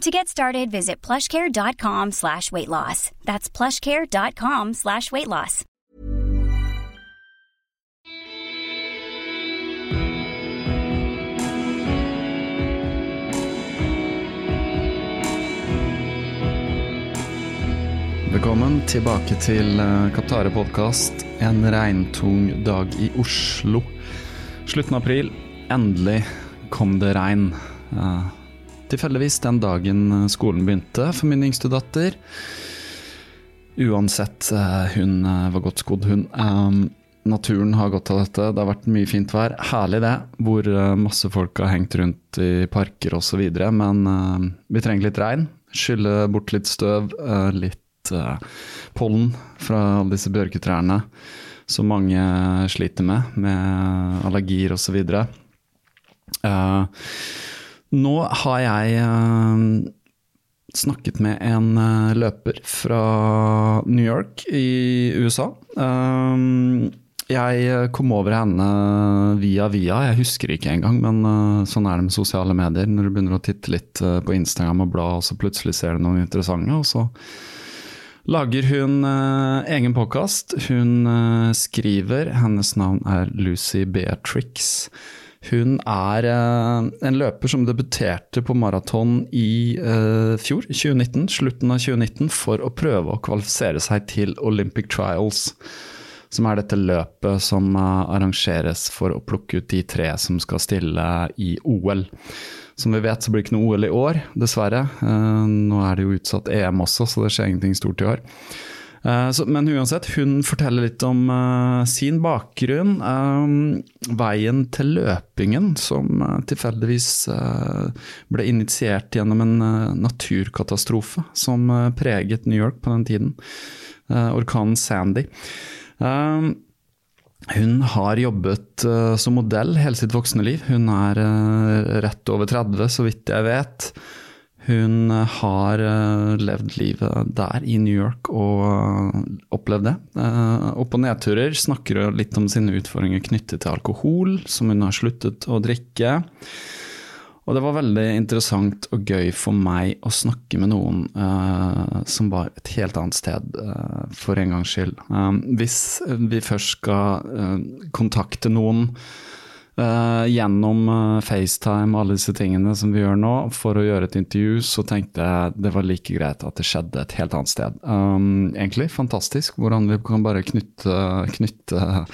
To get started, visit plushcare.com slash weight loss. That's plushcare.com slash weight loss. Velkommen tilbake til eh, Kaptare podkast. En regntung dag i Oslo. Slutten av april. Endelig kom det regn. Eh, Tilfeldigvis den dagen skolen begynte for min yngste datter. Uansett, eh, hun eh, var godt skodd, hun. Um, naturen har godt av dette. Det har vært mye fint vær. Herlig det, hvor eh, masse folk har hengt rundt i parker osv. Men eh, vi trenger litt regn. Skylle bort litt støv, litt pollen fra alle disse bjørketrærne som mange sliter med, med allergier osv. Uh, nå har jeg eh, snakket med en eh, løper fra New York i USA. Eh, jeg kom over henne via via, jeg husker ikke engang, men sånn er det med sosiale medier. Når du begynner å titte litt på Instagram og bla, og så plutselig ser du noen interessante, og så lager hun egen podkast. Hun skriver, hennes navn er Lucy Beatrix. Hun er eh, en løper som debuterte på maraton i eh, fjor, 2019, slutten av 2019, for å prøve å kvalifisere seg til Olympic Trials. Som er dette løpet som eh, arrangeres for å plukke ut de tre som skal stille i OL. Som vi vet så blir det ikke noe OL i år, dessverre. Nå er det jo utsatt EM også, så det skjer ingenting stort i år. Eh, så, men uansett, hun forteller litt om uh, sin bakgrunn. Um, veien til løpingen, som uh, tilfeldigvis uh, ble initiert gjennom en naturkatastrofe som preget New York på den tiden. Orkanen Sandy. Um, hun har jobbet som modell hele sitt voksne liv. Hun er rett over 30, så vidt jeg vet. Hun eh, har eh, levd livet der i New York og eh, opplevd det. Opp- og nedturer snakker litt om sine utfordringer knyttet til alkohol, som hun har sluttet å drikke. Og det var veldig interessant og gøy for meg å snakke med noen uh, som var et helt annet sted, uh, for en gangs skyld. Um, hvis vi først skal uh, kontakte noen eh, gjennom eh, FaceTime og alle disse tingene som vi gjør nå, for å gjøre et intervju, så tenkte jeg det var like greit at det skjedde et helt annet sted. Um, egentlig fantastisk hvordan vi kan bare knytte, knytte,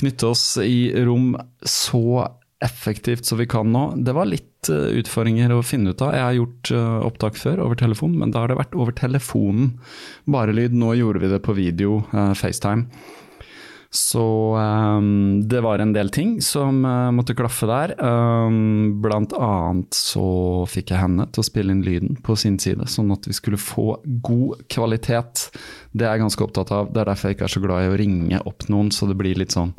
knytte oss i rom så effektivt som vi kan nå. Det var litt eh, utfordringer å finne ut av. Jeg har gjort opptak før over telefon, men da har det vært over telefonen. Bare lyd. Nå gjorde vi det på video, FaceTime. Så um, det var en del ting som uh, måtte klaffe der. Um, blant annet så fikk jeg henne til å spille inn lyden på sin side, sånn at vi skulle få god kvalitet. Det er jeg ganske opptatt av. Det er derfor jeg ikke er så glad i å ringe opp noen, så det blir litt sånn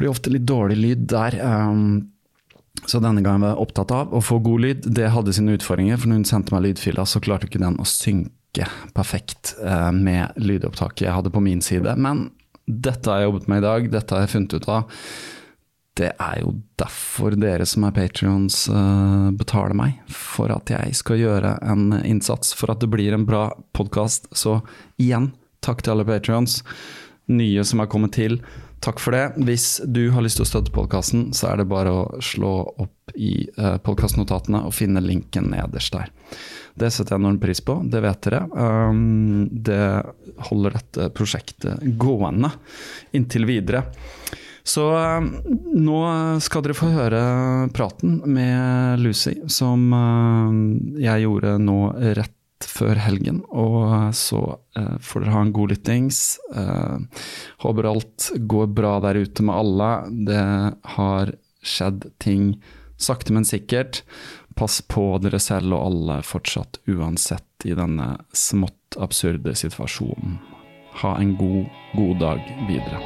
blir ofte litt dårlig lyd der. Um, så denne gangen var jeg opptatt av å få god lyd. Det hadde sine utfordringer, for når hun sendte meg lydfila, så klarte ikke den å synke perfekt uh, med lydopptaket jeg hadde på min side. Men dette har jeg jobbet med i dag, dette har jeg funnet ut av. Det er jo derfor dere som er patrions uh, betaler meg, for at jeg skal gjøre en innsats, for at det blir en bra podkast. Så igjen, takk til alle patrions. Nye som er kommet til, takk for det. Hvis du har lyst til å støtte podkasten, så er det bare å slå opp i uh, podkastnotatene og finne linken nederst der. Det setter jeg enorm pris på, det vet dere. Um, det holder dette prosjektet gående inntil videre. Så um, nå skal dere få høre praten med Lucy, som um, jeg gjorde nå rett før helgen. Og så uh, får dere ha en god lyttings. Uh, håper alt går bra der ute med alle. Det har skjedd ting sakte, men sikkert. Pass på dere selv og alle fortsatt, uansett i denne smått absurde situasjonen. Ha en god, god dag videre.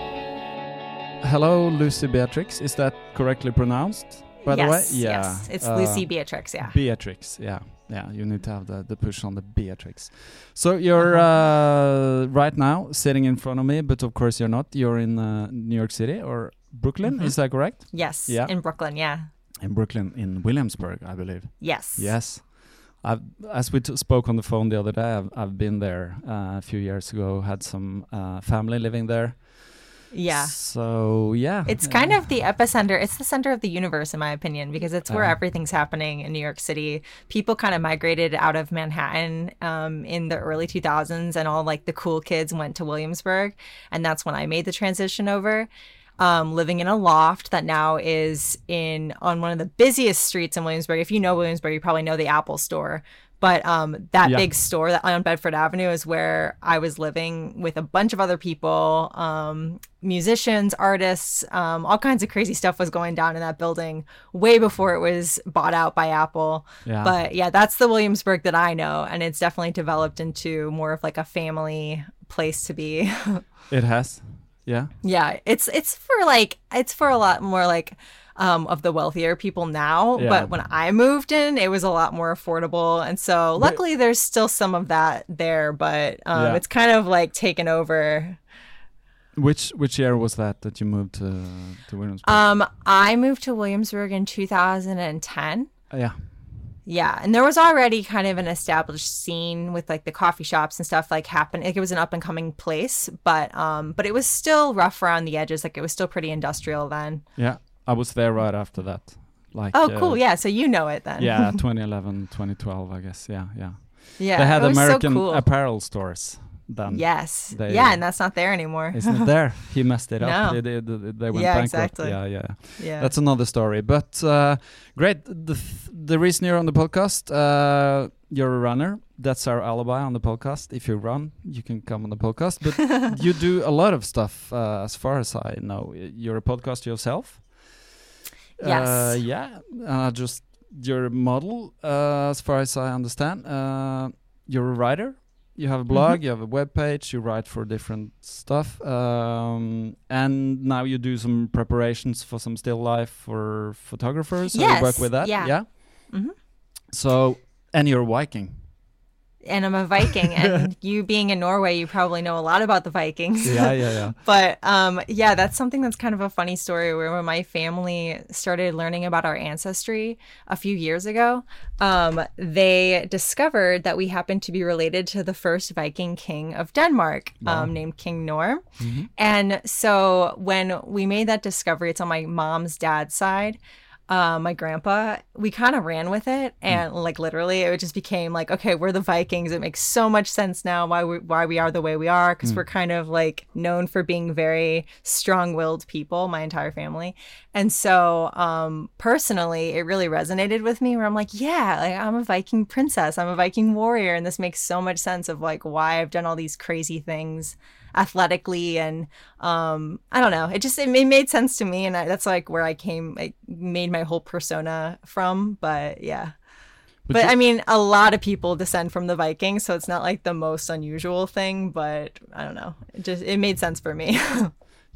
Hello, Lucy Beatrix. Is that correctly pronounced? By yes, the way, yeah. yes, it's Uh, Lucy Beatrix. Yeah. Beatrix, yeah, yeah. You need to have the, the push on the Beatrix. So you're uh, right now sitting in front of me, but of course you're not. You're in uh, New York City or Brooklyn. Mhm. Is that correct? yes, Yeah. in Brooklyn. Yeah. In Brooklyn, in Williamsburg, I believe. Yes. Yes. I've, as we t- spoke on the phone the other day, I've, I've been there uh, a few years ago, had some uh, family living there. Yeah. So, yeah. It's kind of the epicenter. It's the center of the universe, in my opinion, because it's where Uh-huh. everything's happening in New York City. People kind of migrated out of Manhattan um, in the early 2000s, and all like the cool kids went to Williamsburg. And that's when I made the transition over. Um, living in a loft that now is in on one of the busiest streets in Williamsburg. If you know Williamsburg, you probably know the Apple Store. But um, that Yeah. big store that on Bedford Avenue is where I was living with a bunch of other people, um, musicians, artists, um, all kinds of crazy stuff was going down in that building way before it was bought out by Apple. Yeah. But yeah, that's the Williamsburg that I know, and it's definitely developed into more of like a family place to be. It has. Yeah. yeah, it's it's for like it's for a lot more like um, of the wealthier people now. Yeah. But when I moved in, it was a lot more affordable, and so But- luckily there's still some of that there. But um, Yeah. it's kind of like taken over. Which which year was that that you moved to, to Williamsburg? Um, I moved to Williamsburg in 2010. Uh, yeah. Yeah, and there was already kind of an established scene with like the coffee shops and stuff like happening. Like it was an up and coming place, but um, but it was still rough around the edges. Like it was still pretty industrial then. Yeah. I was there right after that. Like Oh, uh, cool. Yeah, so you know it then. yeah, 2011, 2012, I guess. Yeah, yeah. yeah. they had American so cool. apparel stores then. Yes. They- yeah, and that's not there anymore. it's not there? He messed it up. No. They, they, they, went Yeah, bankrupt. exactly. Yeah, yeah. yeah. That's another story. But uh, great. The, th- the reason you're on the podcast, uh, you're a runner. That's our alibi on the podcast. If you run, you can come on the podcast. But you do a lot of stuff, uh, as far as I know. You're a podcast yourself. Yes. Uh, yeah. Uh, just you're a model, uh, as far as I understand. Uh, you're a writer. You have a blog. You have a web page. You write for different stuff. Um, and now you do some preparations for some still life for photographers. So you work with that. yeah. Yeah. Mhm. So, and you're Viking. And I'm a Viking, and you being in Norway, you probably know a lot about the Vikings. yeah, yeah, yeah. But um, yeah, that's something that's kind of a funny story. Where when my family started learning about our ancestry a few years ago, um, they discovered that we happened to be related to the first Viking king of Denmark, um, named King Gorm. And so when we made that discovery, it's on my mom's dad's side. Uh, my grandpa, we kind of ran with it, and like literally, it just became like, okay, we're the Vikings. It makes so much sense now why we why we are the way we are because we're kind of like known for being very strong-willed people, my entire family. And so, um, personally, it really resonated with me. Where I'm like, yeah, like I'm a Viking princess, I'm a Viking warrior, and this makes so much sense of like why I've done all these crazy things athletically and um i don't know it just it, it made sense to me and I, that's like where i came i made my whole persona from but yeah but, you- i mean a lot of people descend from the vikings so it's not like the most unusual thing but i don't know it just it made sense for me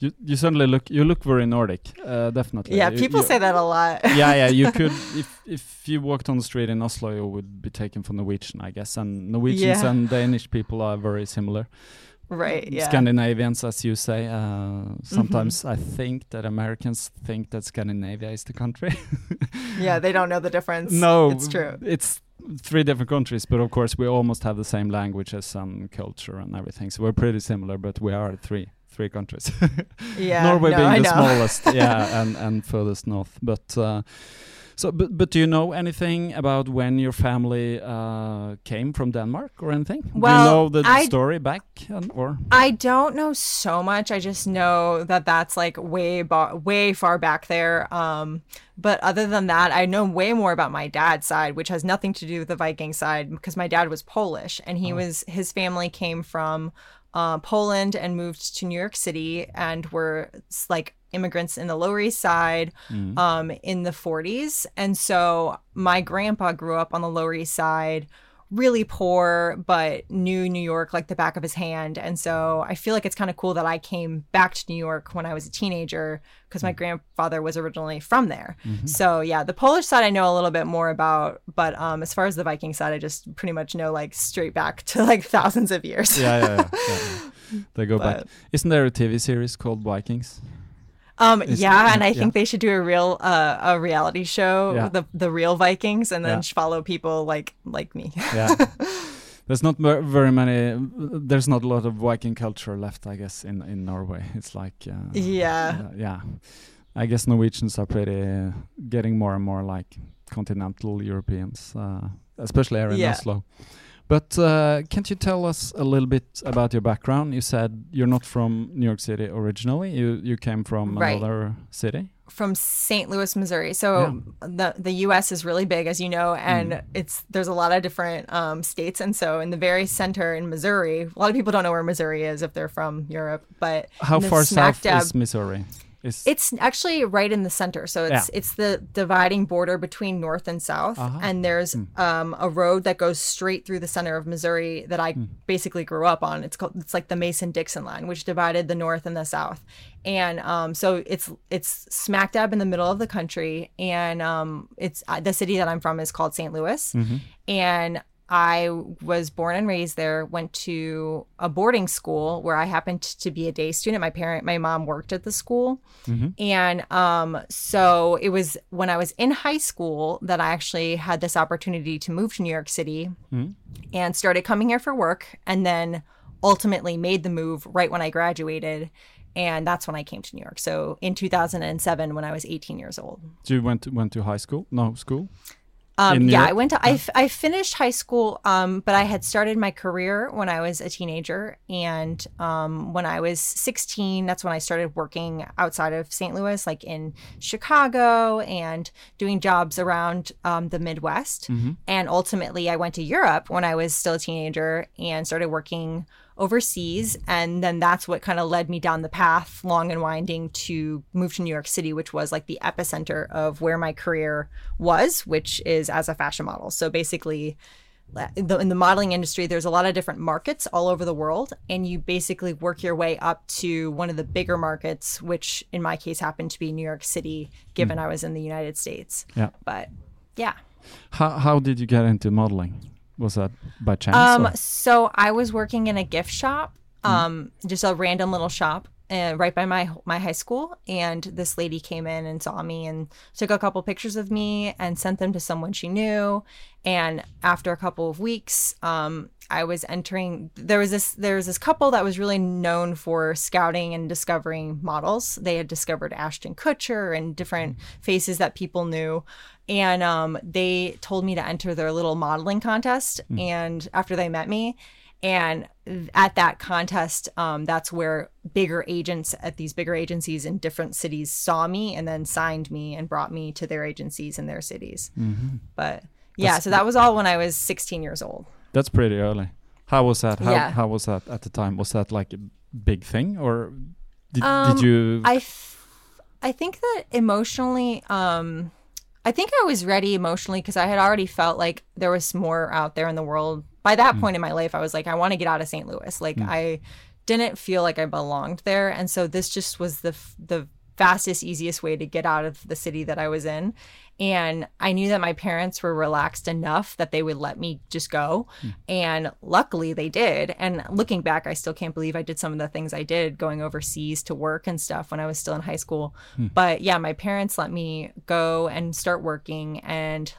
You you certainly look you look very Nordic. Uh, definitely. yeah You- people you- say that a lot yeah, yeah. You could if if you walked on the street in Oslo, you would be taken for Norwegian, I guess. And Norwegians Yeah. and Danish people are very similar. Right. Yeah. Scandinavians, as you say. Uh, sometimes I think that Americans think that Scandinavia is the country. yeah, they don't know the difference. no, it's true. It's three different countries, but of course we almost have the same languages and culture and everything. So we're pretty similar, but we are three three countries. Yeah, Norway no, being I the know. smallest, yeah, and and furthest north. But uh, so, but but do you know anything about when your family uh, came from Denmark or anything? do you know the I- story back and, or? I don't know so much. I just know that that's like way way far back there. Um, but other than that, I know way more about my dad's side, which has nothing to do with the Viking side, because my dad was Polish and he was his family came from uh, Poland and moved to New York City and were like immigrants in the Lower East Side um, in the 40s. And so my grandpa grew up on the Lower East Side really poor but knew New York like the back of his hand and so I feel like it's kind of cool that I came back to New York when I was a teenager because my grandfather was originally from there. So yeah, the Polish side I know a little bit more about but um as far as the Viking side I just pretty much know like straight back to like thousands of years. Yeah, yeah, yeah. yeah, yeah. They go back. Isn't there a TV series called Vikings? Um yeah, and I yeah. think they should do a real uh, a reality show, Yeah. the the real Vikings and then Yeah. follow people like like me. Yeah. There's not very many. There's not a lot of Viking culture left, I guess, in in Norway. It's like uh, Yeah. uh, yeah. I guess Norwegians are pretty uh, getting more and more like continental Europeans, uh, especially here in Yeah. Oslo. But uh, can't you tell us a little bit about your background? You said you're not from New York City originally. You you came from Right. another city. from St. Louis, Missouri. So Yeah. the the U.S. is really big, as you know, and Mm. it's there's a lot of different um, states, and so in the very center in Missouri, a lot of people don't know where Missouri is if they're from Europe, but How far south dab- is Missouri? Is It's actually right in the center, so it's Yeah. it's the dividing border between north and south, Uh-huh. and there's um, a road that goes straight through the center of Missouri that I basically grew up on. It's called it's like the Mason Dixon line, which divided the north and the south, and um, so it's it's smack dab in the middle of the country, and um, it's uh, the city that I'm from is called St. Louis, and I was born and raised there. Went to a boarding school where I happened to be a day student. My parent, my mom worked at the school, and um, so it was when I was in high school that I actually had this opportunity to move to New York City, and started coming here for work, and then ultimately made the move right when I graduated. And that's when I came to New York. So in 2007, when I was 18 years old. So you went to, went to high school? No, school. Um, yeah, I went to I finished high school, um, but I had started my career when I was a teenager, and um, when I was 16, that's when I started working outside of St. Louis, like in Chicago, and doing jobs around um, the Midwest. And ultimately, I went to Europe when I was still a teenager and started working overseas. And then that's what kind of led me down the path long and winding to move to New York City which was like the epicenter of where my career was which is as a fashion model. So basically the, in the modeling industry there's a lot of different markets all over the world and you basically work your way up to one of the bigger markets which in my case happened to be New York City given hmm. I was in the United States. Yeah. but yeah. How how did you get into modeling? Was that by chance? Um, or- so I was working in a gift shop, um, just a random little shop, uh, right by my my high school. And this lady came in and saw me and took a couple pictures of me and sent them to someone she knew. And after a couple of weeks, um, I was entering. There was this there was this couple that was really known for scouting and discovering models. They had discovered Ashton Kutcher and different faces that people knew. And um, they told me to enter their little modeling contest. And after they met me, and at that contest, um, that's where bigger agents at these bigger agencies in different cities saw me and then signed me and brought me to their agencies in their cities. But yeah, so that was all when I was 16 years old. That's pretty early. How was that? How, Yeah. how was that at the time? Was that like a big thing, or did, Um, did you? I, f- I think that emotionally, um, I think I was ready emotionally because I had already felt like there was more out there in the world. By that point in my life, I was like, I want to get out of St. Louis. Like I didn't feel like I belonged there, and so this just was the f- the fastest, easiest way to get out of the city that I was in. And I knew that my parents were relaxed enough that they would let me just go. And luckily they did. And looking back, I still can't believe I did some of the things I did going overseas to work and stuff when I was still in high school. Hmm. But yeah, my parents let me go and start working. And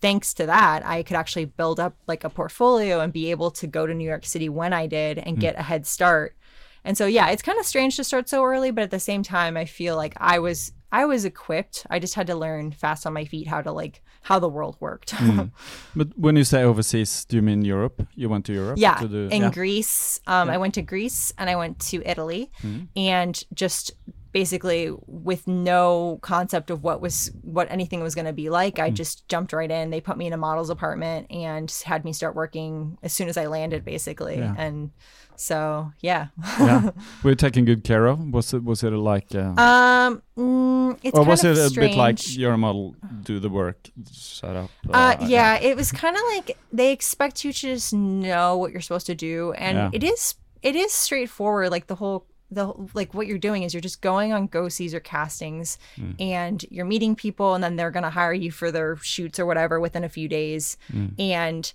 thanks to that, I could actually build up like a portfolio and be able to go to New York City when I did and hmm. get a head start. And so yeah, it's kind of strange to start so early, but at the same time, I feel like I was I was equipped. I just had to learn fast on my feet how to like how the world worked. But when you say overseas, do you mean Europe? You went to Europe? yeah, To do, in yeah. Greece, um, I went to Greece and I went to Italy, Mm-hmm. and just basically with no concept of what was what anything was going to be like Mm. i just jumped right in they put me in a model's apartment and had me start working as soon as i landed basically Yeah. and so yeah yeah. we're taken good care of? Was it was it like? Uh, um mm, it's or kind was of it a bit like a model, do the work, shut up? Uh, yeah, it was kind of like they expect you to just know what you're supposed to do, and Yeah. it is it is straightforward. Like the whole the whole- like what you're doing is you're just going on go sees or castings, and you're meeting people, and then they're gonna hire you for their shoots or whatever within a few days, and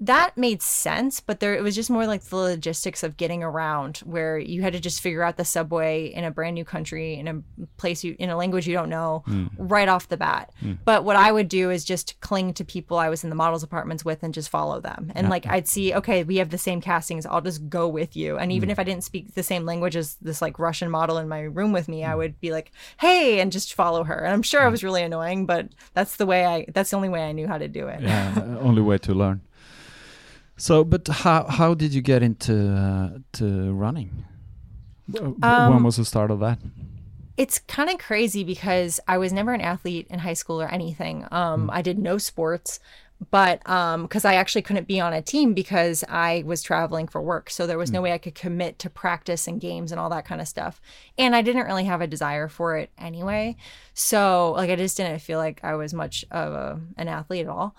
that made sense, but there it was just more like the logistics of getting around where you had to just figure out the subway in a brand new country in a place you in a language you don't know hmm. right off the bat. Hmm. But what I would do is just cling to people I was in the models apartments with and just follow them. And like I'd see, okay, we have the same castings, I'll just go with you. And even hmm. if I didn't speak the same language as this like Russian model in my room with me, I would be like, "Hey," and just follow her. And I'm sure I was really annoying, but that's the way I that's the only way I knew how to do it. yeah, only way to learn. So, but how how did you get into uh, to running? W- when Um, was the start of that? it's kind of crazy because I was never an athlete in high school or anything. Um, I did no sports, but um, because I actually couldn't be on a team because I was traveling for work, so there was no way I could commit to practice and games and all that kind of stuff. And I didn't really have a desire for it anyway, so like I just didn't feel like I was much of a, an athlete at all.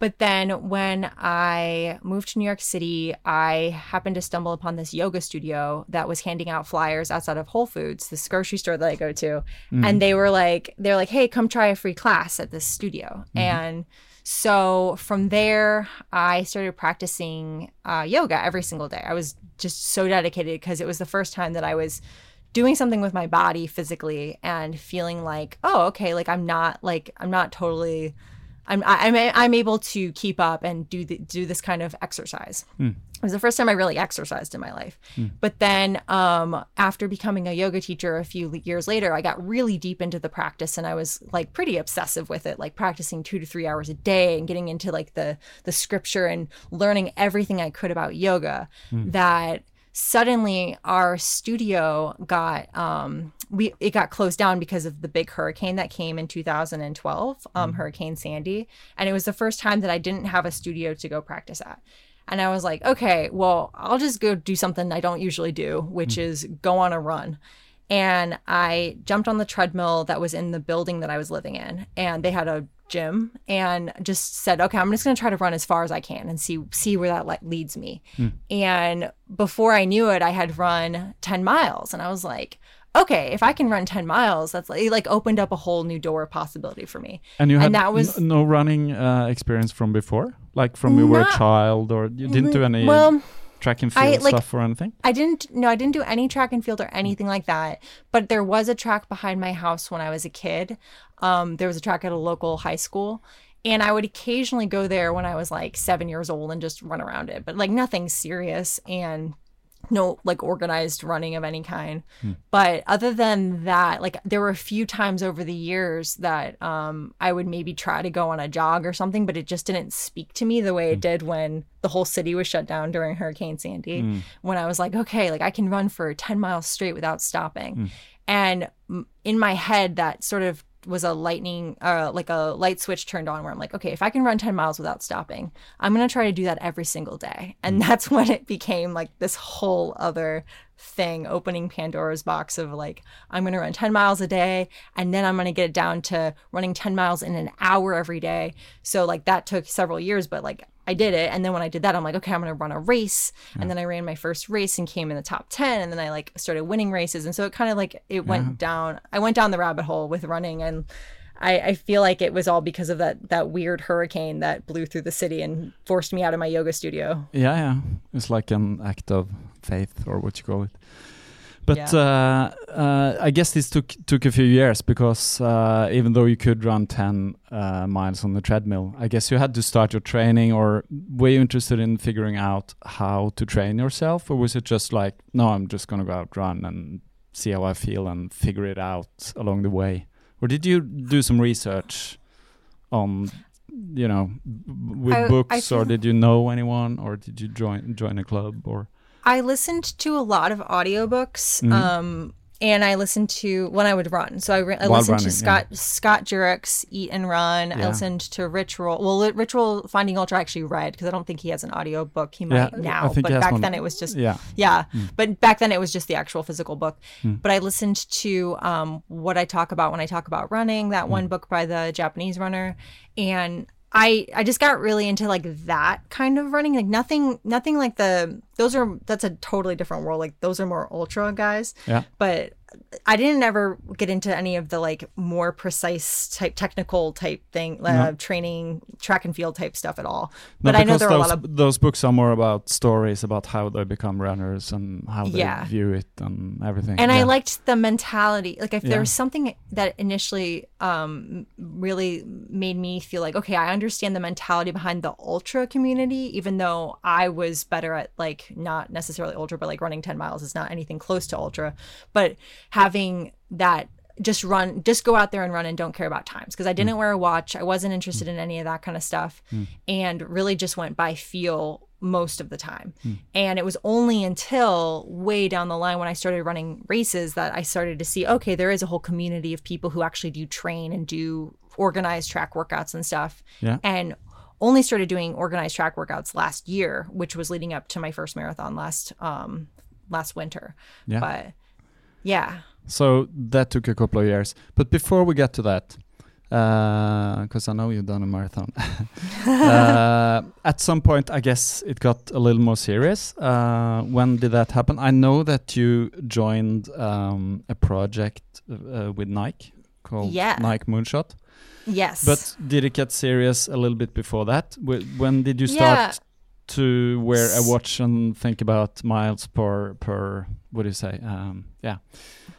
But then when I moved to New York City, I happened to stumble upon this yoga studio that was handing out flyers outside of Whole Foods, this grocery store that I go to. And they were like, they're like, hey, come try a free class at this studio. And so from there, I started practicing uh, yoga every single day. I was just so dedicated because it was the first time that I was doing something with my body physically and feeling like, oh, okay, like I'm not like I'm not totally I'm I'm I'm able to keep up and do the, do this kind of exercise. It was the first time I really exercised in my life. But then um, after becoming a yoga teacher a few years later, I got really deep into the practice and I was like pretty obsessive with it, like practicing two to three hours a day and getting into like the the scripture and learning everything I could about yoga. That suddenly our studio got um we it got closed down because of the big hurricane that came in 2012 um mm-hmm. hurricane sandy. And it was the first time that i didn't have a studio to go practice at. And i was like okay well i'll just go do something i don't usually do which mm-hmm. is go on a run. And I jumped on the treadmill that was in the building that I was living in, and they had a gym, and just said, "Okay, I'm just going to try to run as far as I can and see see where that like, leads me." Hmm. And before I knew it, I had run 10 miles, and I was like, "Okay, if I can run 10 miles, that's like it like opened up a whole new door of possibility for me." And you had and that was n- no running uh, experience from before, like from you were a child, or you didn't do any well. track and I, field like- stuff or anything. I didn't no, I didn't do any track and field or anything like that. But there was a track behind my house when I was a kid. Um, there was a track at a local high school. And I would occasionally go there when I was like seven years old and just run around it, but like nothing serious and no like organized running of any kind. But other than that, like there were a few times over the years that um, I would maybe try to go on a jog or something, but it just didn't speak to me the way it did when the whole city was shut down during Hurricane Sandy. When I was like, okay, like I can run for 10 miles straight without stopping. And mm, in my head, that sort of was a lightning, uh, like a light switch turned on where I'm like, okay, if I can run 10 miles without stopping, I'm going to try to do that every single day. And that's when it became like this whole other thing, opening Pandora's box of like, I'm going to run 10 miles a day and then I'm going to get it down to running 10 miles in an hour every day. So, like, that took several years, but like, I did it. And then when I did that, I'm like, okay, I'm going to run a race. And then I ran my first race and came in the top 10. And then I like started winning races. And so it kind of like, it went down, I went down the rabbit hole with running and I, I feel like it was all because of that, that weird hurricane that blew through the city and forced me out of my yoga studio. Yeah, yeah. It's like an act of faith or what you call it. But uh, uh, I guess this took took a few years because uh, even though you could run ten uh, miles on the treadmill, I guess you had to start your training. Or were you interested in figuring out how to train yourself, or was it just like, no, I'm just gonna go out run and see how I feel and figure it out along the way? Or did you do some research on, you know, with I- I books, or did you know anyone, or did you join join a club, or I listened to a lot of audiobooks. Um, and I listened to when I would run. So I, re- I listened running, to Scott Scott Jurek's Eat and Run. I listened to Rich Roll. Well, Rich Roll Finding Ultra I actually read because I don't think he has an audiobook. He Yeah, might I now, but back one. then it was just yeah? yeah. But back then it was just the actual physical book. But I listened to um, what I talk about when I talk about running, that one book by the Japanese runner. And I I just got really into like that kind of running. Like nothing nothing like the those are that's a totally different world. Like those are more ultra guys. Yeah. But I didn't ever get into any of the like more precise type technical type thing, uh, training, track and field type stuff at all. No, But I know there are a those, lot of those books are more about stories about how they become runners and how they Yeah. view it and everything. and I liked the mentality. Like if Yeah. there was something that initially um, really made me feel like, okay, I understand the mentality behind the ultra community, even though I was better at like not necessarily ultra, but like running ten miles is not anything close to ultra. But having that just run just go out there and run and don't care about times. Because i didn't wear a watch. I wasn't interested in any of that kind of stuff. And really just went by feel most of the time. And it was only until way down the line when i started running races that i started to see okay there is a whole community of people who actually do train and do organized track workouts and stuff. Yeah. and only started doing organized track workouts last year which was leading up to my first marathon last um last winter Yeah. but yeah So that took a couple of years. But before we get to that, because I know you've done a marathon, uh, at some point, I guess it got a little more serious. Uh, when did that happen? I know that you joined um, a project uh, with Nike called Yeah. Nike Moonshot. Yes But did it get serious a little bit before that? When did you Yeah. start to wear a watch and think about miles per per what do you say? Um, yeah,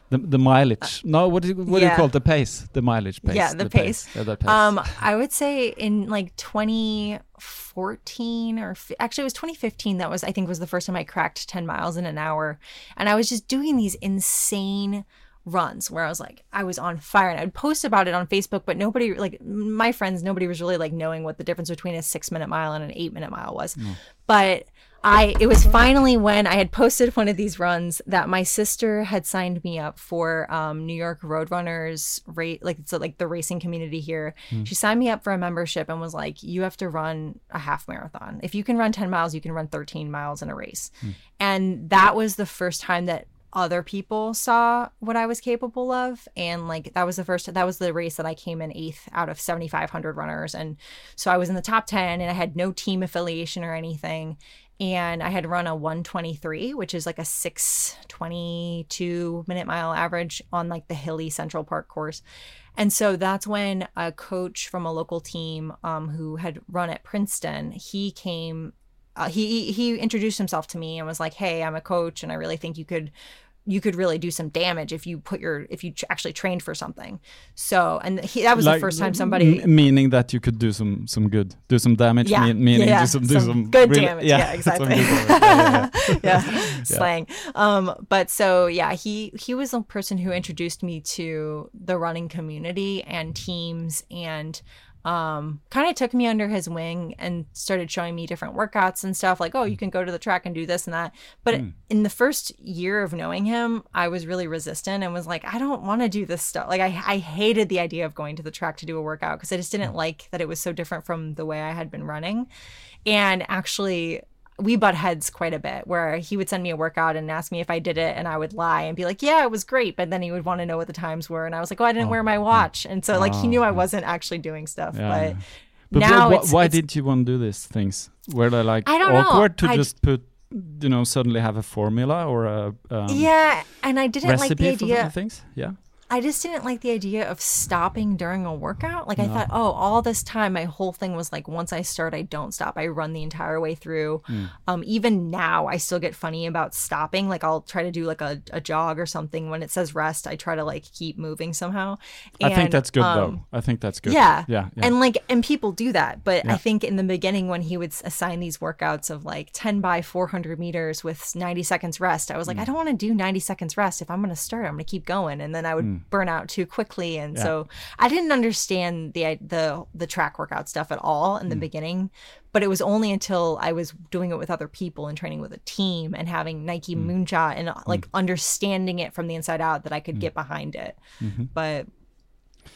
the the mileage. no, what do you, what do you call it? The pace, the mileage pace. Yeah, the pace. Yeah, the pace. Um, I would say in like 2014 or actually it was 2015 that was I think was the first time I cracked 10 miles in an hour, and I was just doing these insane runs where I was like I was on fire and I'd post about it on Facebook, but nobody like my friends nobody was really like knowing what the difference between a six minute mile and an eight minute mile was, mm. but. I it was finally when I had posted one of these runs that my sister had signed me up for um, New York Roadrunners rate like it's like the racing community here. Mm. She signed me up for a membership and was like, "You have to run a half marathon. If you can run ten miles, you can run thirteen miles in a race." Mm. And that was the first time that other people saw what I was capable of. And like that was the first that was the race that I came in eighth out of 7,500 runners. And so I was in the top 10 and I had no team affiliation or anything. And I had run a 123, which is like a 622 minute mile average on like the hilly Central Park course. And so that's when a coach from a local team um, who had run at Princeton, he came uh, he he introduced himself to me and was like, "Hey, I'm a coach, and I really think you could you could really do some damage if you put your if you actually trained for something." So, and he, that was the first time somebody. meaning that you could do some some good, do some damage. Yeah, mean- meaning yeah, do some, do some some good really- damage. Yeah, some exactly. Yeah, yeah, yeah. yeah, slang. Um, but so yeah, he he was the person who introduced me to the running community and teams and um kind of took me under his wing and started showing me different workouts and stuff like oh you hmm. can go to the track and do this and that. But hmm. in the first year of knowing him i was really resistant and was like i don't want to do this stuff. Like I, I hated the idea of going to the track to do a workout because i just didn't hmm. like that it was so different from the way i had been running. And actually we butt heads quite a bit where he would send me a workout and ask me if I did it and I would lie and be like, yeah, it was great. But then he would want to know what the times were. And I was like, oh, I didn't wear my watch. And so like he knew I wasn't actually doing stuff. Yeah, but yeah. But now wh- it's, why it's- did you want to do these things? Were they like I don't know. awkward to I- just put, you know, suddenly have a formula or a um, yeah, and I didn't like the idea. things? Yeah. I just didn't like the idea of stopping during a workout. Like I thought, oh, all this time, my whole thing was like, once I start, I don't stop. I run the entire way through. Hmm. Um, even now, I still get funny about stopping. Like I'll try to do like a, a jog or something. When it says rest, I try to like keep moving somehow. I think that's good um, though. I think that's good. Yeah. Yeah. yeah. And like, and people do that. But Yeah. I think in the beginning, when he would assign these workouts of like 10 by 400 meters with 90 seconds rest, I was like, Mm. I don't want to do 90 seconds rest. If I'm going to start, I'm going to keep going. And then I would burn out too quickly. And Mm. Yeah. so I didn't understand the, the, the track workout stuff at all in the Mm. beginning. But it was only until I was doing it with other people and training with a team and having Nike Mm. Moonshot and like understanding it from the inside out that I Mm. could get behind it. Mm-hmm. But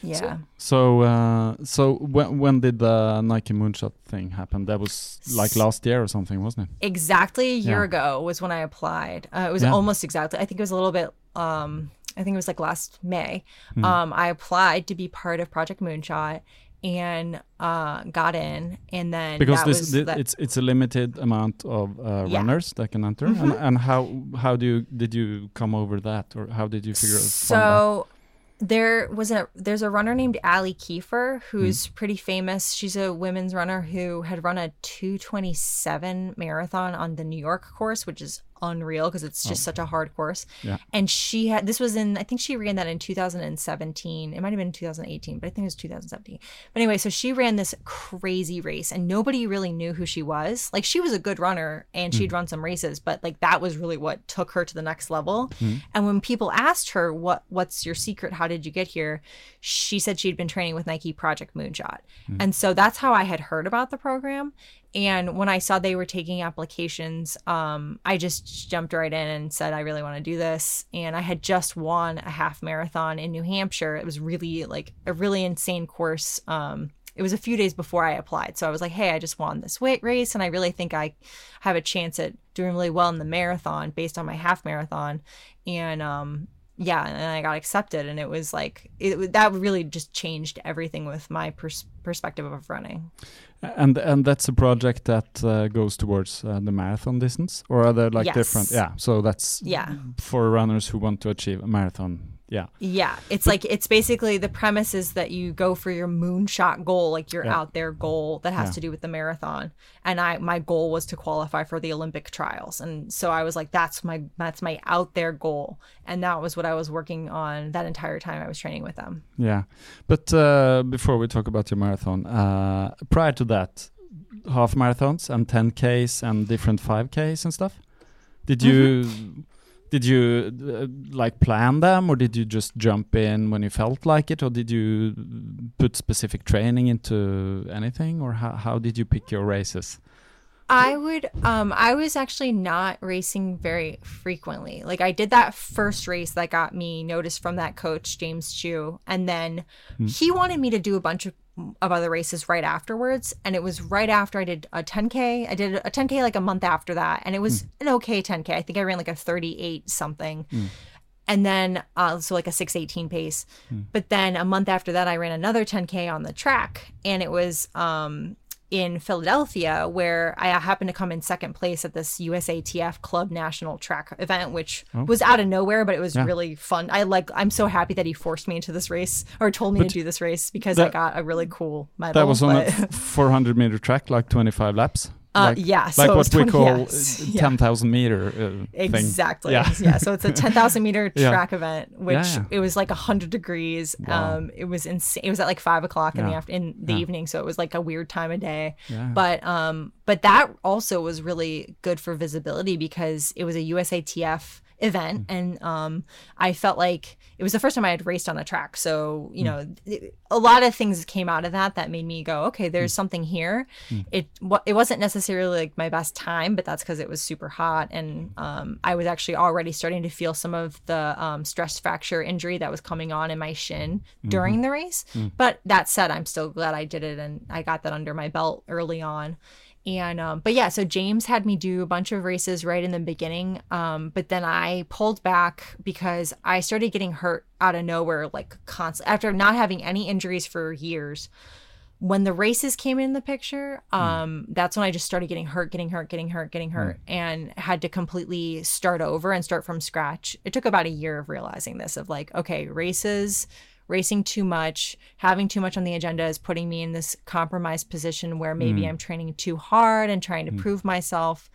yeah. So, uh, so when when did the Nike Moonshot thing happen? That was like last year or something, wasn't it? exactly a year Yeah. ago was when I applied. Uh, it was Yeah. almost exactly. I think it was a little bit. Um, I think it was like last May. Hmm. Um, I applied to be part of Project Moonshot and uh, got in, and then Because that this, the- it's it's a limited amount of uh, Yeah. Mm-hmm. runners that can enter. And, and how how do you did you come over that, or how did you figure it out? So there was a there's a runner named Allie Kieffer who's Hmm. pretty famous. She's a women's runner who had run a 227 marathon on the New York course, which is unreal because it's just such a hard course. Oh. Yeah. And she had this was in I think she ran that in 2017. It might have been 2018, but I think it was 2017. But anyway, so she ran this crazy race and nobody really knew who she was. Like she was a good runner and she'd mm. run some races, but like that was really what took her to the next level. Mm-hmm. And when people asked her what what's your secret, how did you get here? She said she'd been training with Nike Project Moonshot. Mm. And so that's how I had heard about the program. And when I saw they were taking applications, um, I just jumped right in and said, I really want to do this. And I had just won a half marathon in New Hampshire. It was really like a really insane course. Um, it was a few days before I applied. So I was like, hey, I just won this weight race. And I really think I have a chance at doing really well in the marathon based on my half marathon. And um, yeah, and I got accepted. And it was like, it, that really just changed everything with my pers- perspective of running. And and that's a project that uh, goes towards uh, the marathon distance, or are there like Yes. different? Yeah, so that's Yeah. for runners who want to achieve a marathon. Yeah, Yeah, it's like it's basically the premise is that you go for your moonshot goal, like your Yeah. out there goal that has Yeah. to do with the marathon. And I my goal was to qualify for the Olympic trials. And so I was like that's my that's my out there goal. And that was what I was working on that entire time I was training with them. yeah. But uh, before we talk about your marathon, uh, prior to that, half marathons and 10ks and different 5ks and stuff. Did you Mm-hmm. Did you uh, like plan them, or did you just jump in when you felt like it, or did you put specific training into anything, or how how did you pick your races? I would um I was actually not racing very frequently. Like I did that first race that got me noticed from that coach James Chu and then he wanted me to do a bunch of of other races right afterwards and it was right after I did a 10k. I did a 10k like a month after that and it was an okay 10k. I think I ran like a 38 something. And then uh so like a 618 pace. But then a month after that I ran another 10k on the track and it was um in Philadelphia, where I happened to come in second place at this USATF Club National Track event, which oh. was out of nowhere, but it was Oh. Yeah. really fun. I like. I'm so happy that he forced me into this race or told me But to do this race because I got a really cool medal. That was on but- a 400 meter track, like 25 laps. Uh, like, yeah, like so what was we 20 call yes, uh, yeah. 10,000 meter uh, thing. Exactly. Yeah. Yeah. So it's a 10,000 meter Yeah. track event, which Yeah. it was like 100 degrees. Wow. Um, it was insane. It was at like five o'clock in the Yeah. after- in the Yeah. evening, so it was like a weird time of day. Yeah. But um, but that also was really good for visibility because it was a USATF event, Mm. and um, I felt like it was the first time I had raced on a track. So Mm. you know, it- a lot of things came out of that that made me go, okay, there's Mm. something here. It wa- it wasn't necessarily like my best time, but that's because it was super hot, and um, I was actually already starting to feel some of the um, stress fracture injury that was coming on in my shin during the race. But that said, I'm still glad I did it, and I got that under my belt early on. And um, but yeah, so James had me do a bunch of races right in the beginning. Um, but then I pulled back because I started getting hurt out of nowhere, like constant after not having any injuries for years. when the races came in the picture, um, that's when I just started getting hurt, getting hurt, getting hurt, getting hurt, and had to completely start over and start from scratch. It took about a year of realizing this of like, okay, races, racing too much, having too much on the agenda is putting me in this compromised position where maybe I'm training too hard and trying to prove myself.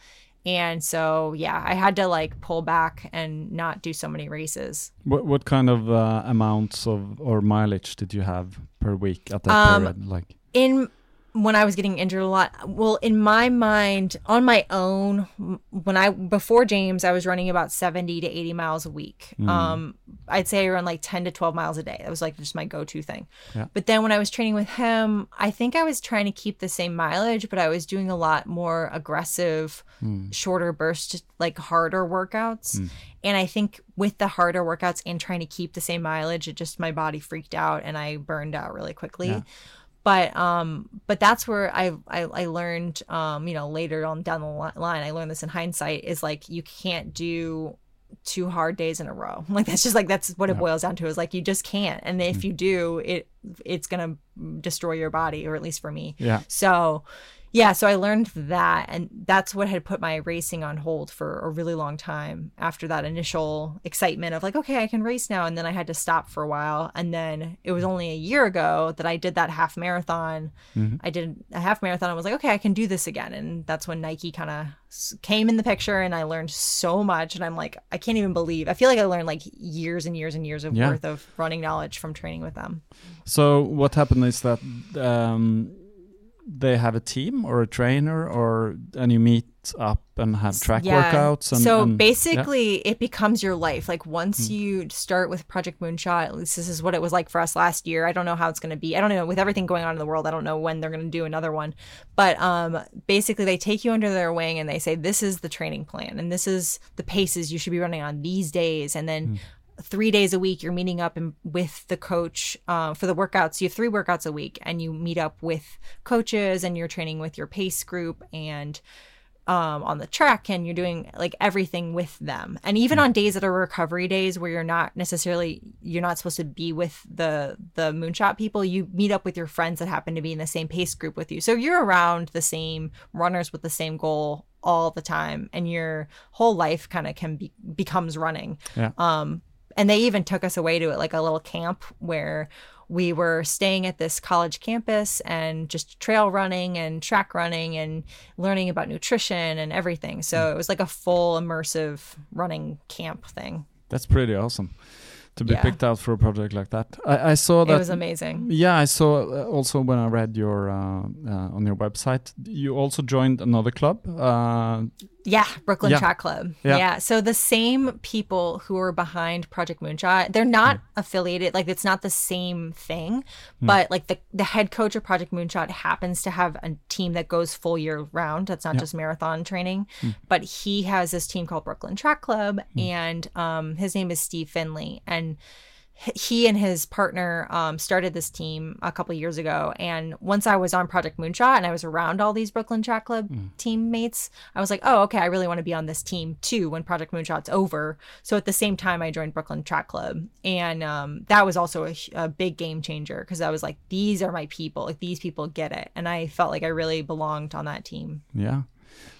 And so, yeah, I had to like pull back and not do so many races. What what kind of uh, amounts of or mileage did you have per week at that Um, period? Like, in when I was getting injured a lot, well, in my mind, on my own, when I before James, I was running about seventy to eighty miles a week. Mm. Um, I'd say I run like ten to twelve miles a day. That was like just my go-to thing. Yeah. But then when I was training with him, I think I was trying to keep the same mileage, but I was doing a lot more aggressive, hmm. shorter burst, like harder workouts. Hmm. And I think with the harder workouts and trying to keep the same mileage, it just my body freaked out and I burned out really quickly Yeah. But um but that's where I, I i learned um you know later on down the line i learned this in hindsight is like you can't do two hard days in a row. Like that's just like that's what it boils down to is like you just can't. And if you do it it's gonna destroy your body or at least for me. Yeah, so yeah so i learned that and that's what had put my racing on hold for a really long time after that initial excitement of like okay i can race now and then i had to stop for a while and then it was only a year ago that i did that half marathon. I did a half marathon I was like okay i can do this again and that's when nike kind of came in the picture and i learned so much and i'm like i can't even believe i feel like i learned like years and years and years of Yeah. worth of running knowledge from training with them. So what happened is that um, they have a team or a trainer, or and you meet up and have track workouts. And, so and- basically, it becomes your life. Like once Hmm. you start with Project Moonshot, at least this is what it was like for us last year. I don't know how it's going to be. I don't know with everything going on in the world. I don't know when they're going to do another one. But um, basically, they take you under their wing and they say, "This is the training plan, and this is the paces you should be running on these days." And then three days a week you're meeting up and with the coach uh, for the workouts. You have three workouts a week and you meet up with coaches and you're training with your pace group and um, on the track and you're doing like everything with them. And even on days that are recovery days where you're not necessarily you're not supposed to be with the the moonshot people you meet up with your friends that happen to be in the same pace group with you. So you're around the same runners with the same goal all the time and your whole life kind of can be becomes running. Yeah. um and they even took us away to it like a little camp where we were staying at this college campus and just trail running and track running and learning about nutrition and everything. So it was like a full immersive running camp thing. That's pretty awesome to be Yeah. picked out for a project like that. I, I saw that. it was amazing. Yeah, I saw uh, also when I read your uh, uh, on your website, you also joined another club. Uh, Yeah, Brooklyn Yeah. Track Club. Yeah. Yeah. So the same people who are behind Project Moonshot, they're not Hmm. affiliated. Like it's not the same thing, but like the the head coach of Project Moonshot happens to have a team that goes full year round. That's not just marathon training, Hmm. but he has this team called Brooklyn Track Club, and um, his name is Steve Finley, and he and his partner um, started this team a couple years ago. And once i was on project moonshot and i was around all these brooklyn track club teammates i was like oh okay i really want to be on this team too when project moonshot's over. So at the same time i joined brooklyn track club. And um, that was also a, a big game changer because i was like these are my people. Like these people get it. And i felt like i really belonged on that team. Yeah.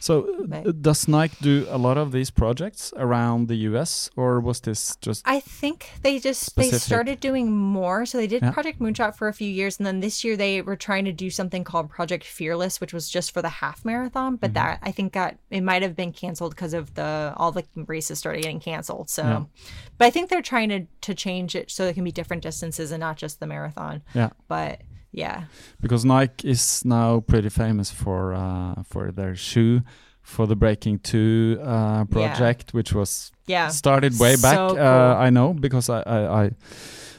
So uh, Right. does Nike do a lot of these projects around the US, or was this just? I think they just they started doing more. So they did Yeah. Project Moonshot for a few years, and then this year they were trying to do something called Project Fearless, which was just for the half marathon. But Mm-hmm. that I think got it might have been canceled because of the all the races started getting canceled. So, Yeah. but I think they're trying to to change it so it can be different distances and not just the marathon. Yeah. But yeah, because Nike is now pretty famous for uh, for their shoe for the Breaking Two uh, project, which was yeah, started way back. So uh. I know because I, I, I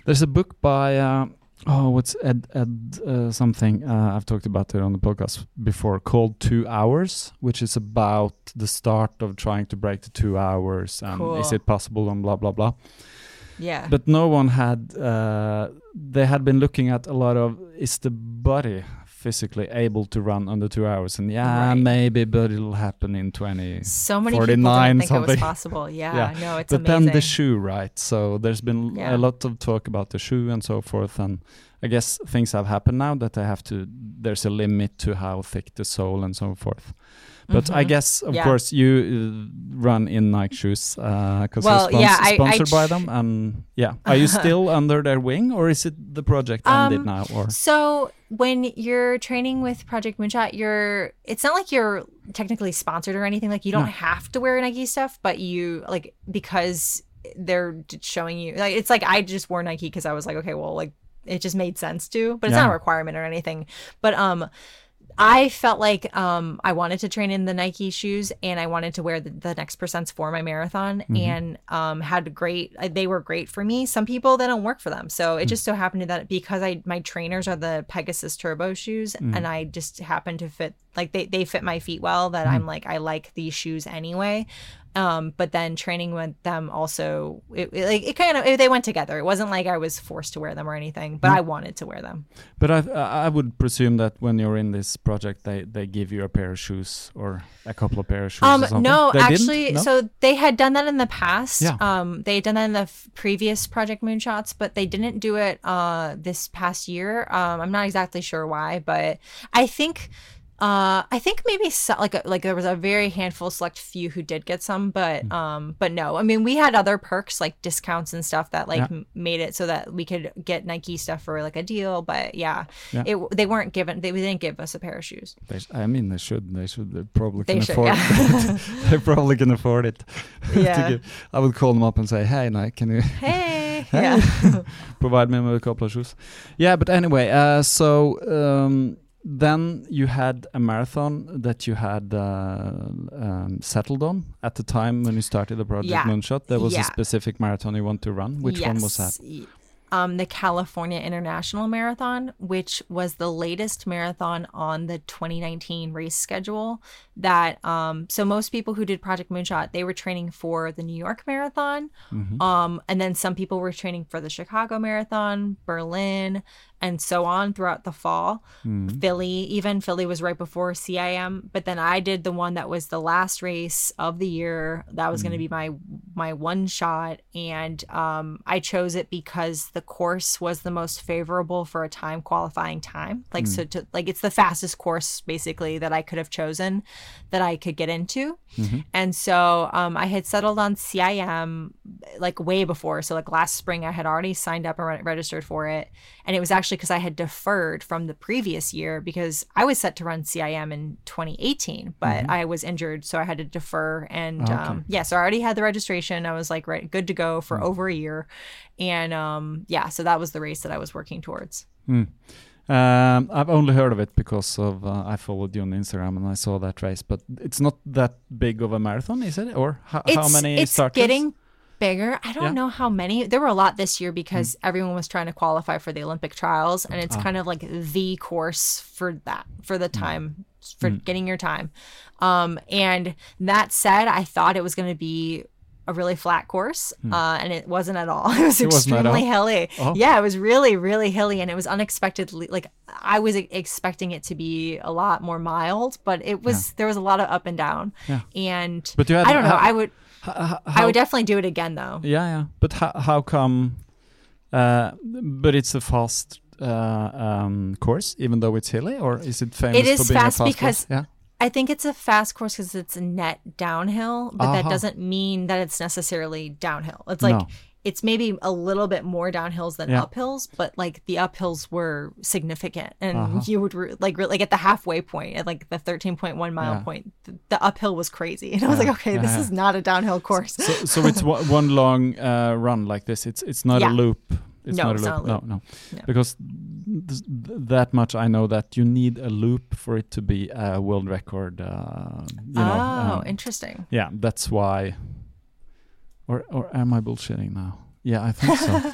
there's a book by uh, oh what's Ed Ed uh, something uh, I've talked about it on the podcast before called Two Hours, which is about the start of trying to break the two hours and is it possible and blah blah blah. Yeah, But no one had. Uh, they had been looking at a lot of is the body physically able to run under two hours, and yeah, Right. maybe, but it'll happen in twenty. So many people 49 don't think it was possible. Yeah, Yeah. no, it's but amazing. then the shoe, right? So there's been Yeah. a lot of talk about the shoe and so forth, and I guess things have happened now that they have to. There's a limit to how thick the sole and so forth. But I Mhm. guess, of Yeah. course, you uh, run in Nike shoes because Well, you're yeah, I- I sponsored by them, and yeah, are you still under their wing, or is it the project ended Um, now? Or So when you're training with Project Moonshot, you're it's not like you're technically sponsored or anything. Like you don't No. have to wear Nike stuff, but you like because they're showing you like it's like I just wore Nike because I was like, okay, well, like it just made sense to, but it's not a requirement or anything. But um I felt like um, I wanted to train in the Nike shoes and I wanted to wear the, the next percents for my marathon and um, had great, uh, they were great for me. Some people, they don't work for them. So it just so happened that because I, my trainers are the Pegasus Turbo shoes and I just happen to fit, like they, they fit my feet well that I'm like, I like these shoes anyway. Um, but then training with them also, it, it, like it kind of, it, they went together. It wasn't like I was forced to wear them or anything, but I wanted to wear them. but I I would presume that when you're in this project, they they give you a pair of shoes or a couple of pair of shoes. Um, no, They actually, No? so they had done that in the past. Yeah. Um, they had done that in the f- previous Project Moonshots, but they didn't do it uh this past year. Um, I'm not exactly sure why, but I think. Uh, I think maybe so, like a, like there was a very handful, select few who did get some, but Hmm. um, but no. I mean, we had other perks like discounts and stuff that like Yeah. m- made it so that we could get Nike stuff for like a deal. But yeah, Yeah. it they weren't given they didn't give us a pair of shoes. They I mean, they should. They should. They probably They can should, afford. yeah. it. they probably can afford it. Yeah. I would call them up and say, "Hey, Nike, can you Hey, Hey. yeah. provide me with a couple of shoes?" Yeah, but anyway, uh, so um, then you had a marathon that you had uh, um, settled on at the time when you started the project Yeah. Moonshot. There was Yeah. a specific marathon you want to run. Which one was that? Um, the California International Marathon, which was the latest marathon on the 2019 race schedule. That um, so most people who did Project Moonshot, they were training for the New York Marathon, Mm-hmm. um, and then some people were training for the Chicago Marathon, Berlin, and so on throughout the fall. Mm-hmm. Philly, even Philly was right before CIM, but then I did the one that was the last race of the year. That was going to be my my one shot, and um, I chose it because the course was the most favorable for a time qualifying time. Like so, to like it's the fastest course basically that I could have chosen that I could get into, and so um, I had settled on CIM like way before. So like last spring, I had already signed up and re- registered for it, and it was actually because I had deferred from the previous year because I was set to run CIM in 2018, but I was injured, so I had to defer. And Okay. um, yeah, so I already had the registration. I was like right, good to go for over a year, and um, yeah, so that was the race that I was working towards. Hmm. Um, I've only heard of it because of uh, I followed you on Instagram and I saw that race, but it's not that big of a marathon, is it? Or ho- how many it's starters? getting bigger i don't Yeah. know how many there were a lot this year because everyone was trying to qualify for the olympic trials and it's Ah. kind of like the course for that for the time for Mm. getting your time um and that said i thought it was going to be a really flat course uh, and it wasn't at all it was Hmm. It extremely hilly Oh. yeah it was really really hilly and it was unexpectedly like i was expecting it to be a lot more mild but it was there was a lot of up and down Yeah. and But had i don't know how- i would H- h- I how- would definitely do it again though. Yeah, yeah. But how how come? Uh, but it's a fast uh, um, course, even though it's hilly, or is it famous It is for being fast a fast because- course? Yeah. I think it's a fast course because it's a net downhill, but that doesn't mean that it's necessarily downhill. It's like No. it's maybe a little bit more downhills than Yeah. uphills, but like the uphills were significant, and Uh-huh. you would re- like re- like at the halfway point, at like the thirteen point one mile Yeah. point, th- the uphill was crazy, and I was Yeah. like, okay, Yeah, this yeah. is not a downhill course. So, so it's one, one long uh, run like this. It's it's not a loop. It's No, not a loop. not a loop. No, no, No. Because th- th- that much I know that you need a loop for it to be a world record. Uh, you know, oh, um, interesting. yeah, that's why. Or or am I bullshitting now? Yeah, I think so.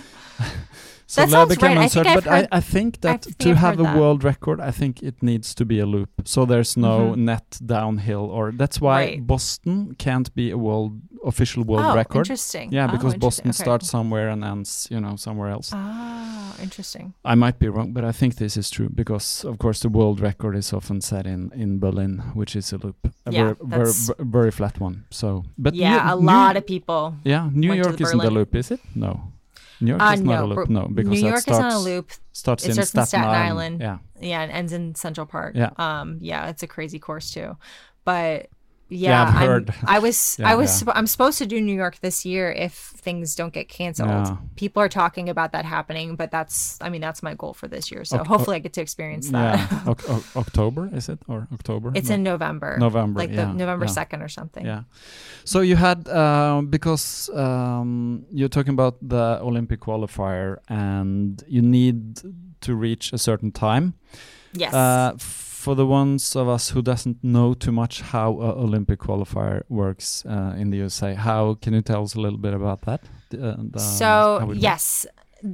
so That sounds Lebeck right. and I think but I, I think that to I've have a that. world record, I think it needs to be a loop. So there's no Mhm. net downhill, or that's why Right. Boston can't be a world official world oh, record. interesting. Yeah, Oh, because interesting. Boston Okay. starts somewhere and ends, you know, somewhere else. Oh, interesting. I might be wrong, but I think this is true because, of course, the world record is often set in in Berlin, which is a loop, a Yeah, very, very, flat one. So, but yeah, a lot of people. yeah, New York isn't a loop, is it? No, New York Uh, is not no, a loop. No, because New York starts is on a loop. starts It in starts in Staten, Staten Island. Island. Yeah, Yeah, and ends in Central Park. Yeah. Um. Yeah, it's a crazy course too, but. Yeah, Yeah, I've I'm- heard. I was Yeah, I was yeah. I'm supposed to do New York this year if things don't get canceled. People are talking about that happening, but that's I mean that's my goal for this year. So Ok- hopefully I get to experience that. yeah. Oc- October is it or October? It's No. in November. November, Like yeah, the November. 2nd or something. Yeah. So you had um, because um, you're talking about the Olympic qualifier, and you need to reach a certain time. Yes. Uh, for the ones of us who doesn't know too much how a Olympic qualifier works uh, in the USA, how can you tell us a little bit about that? Uh, the- so how it works? yes,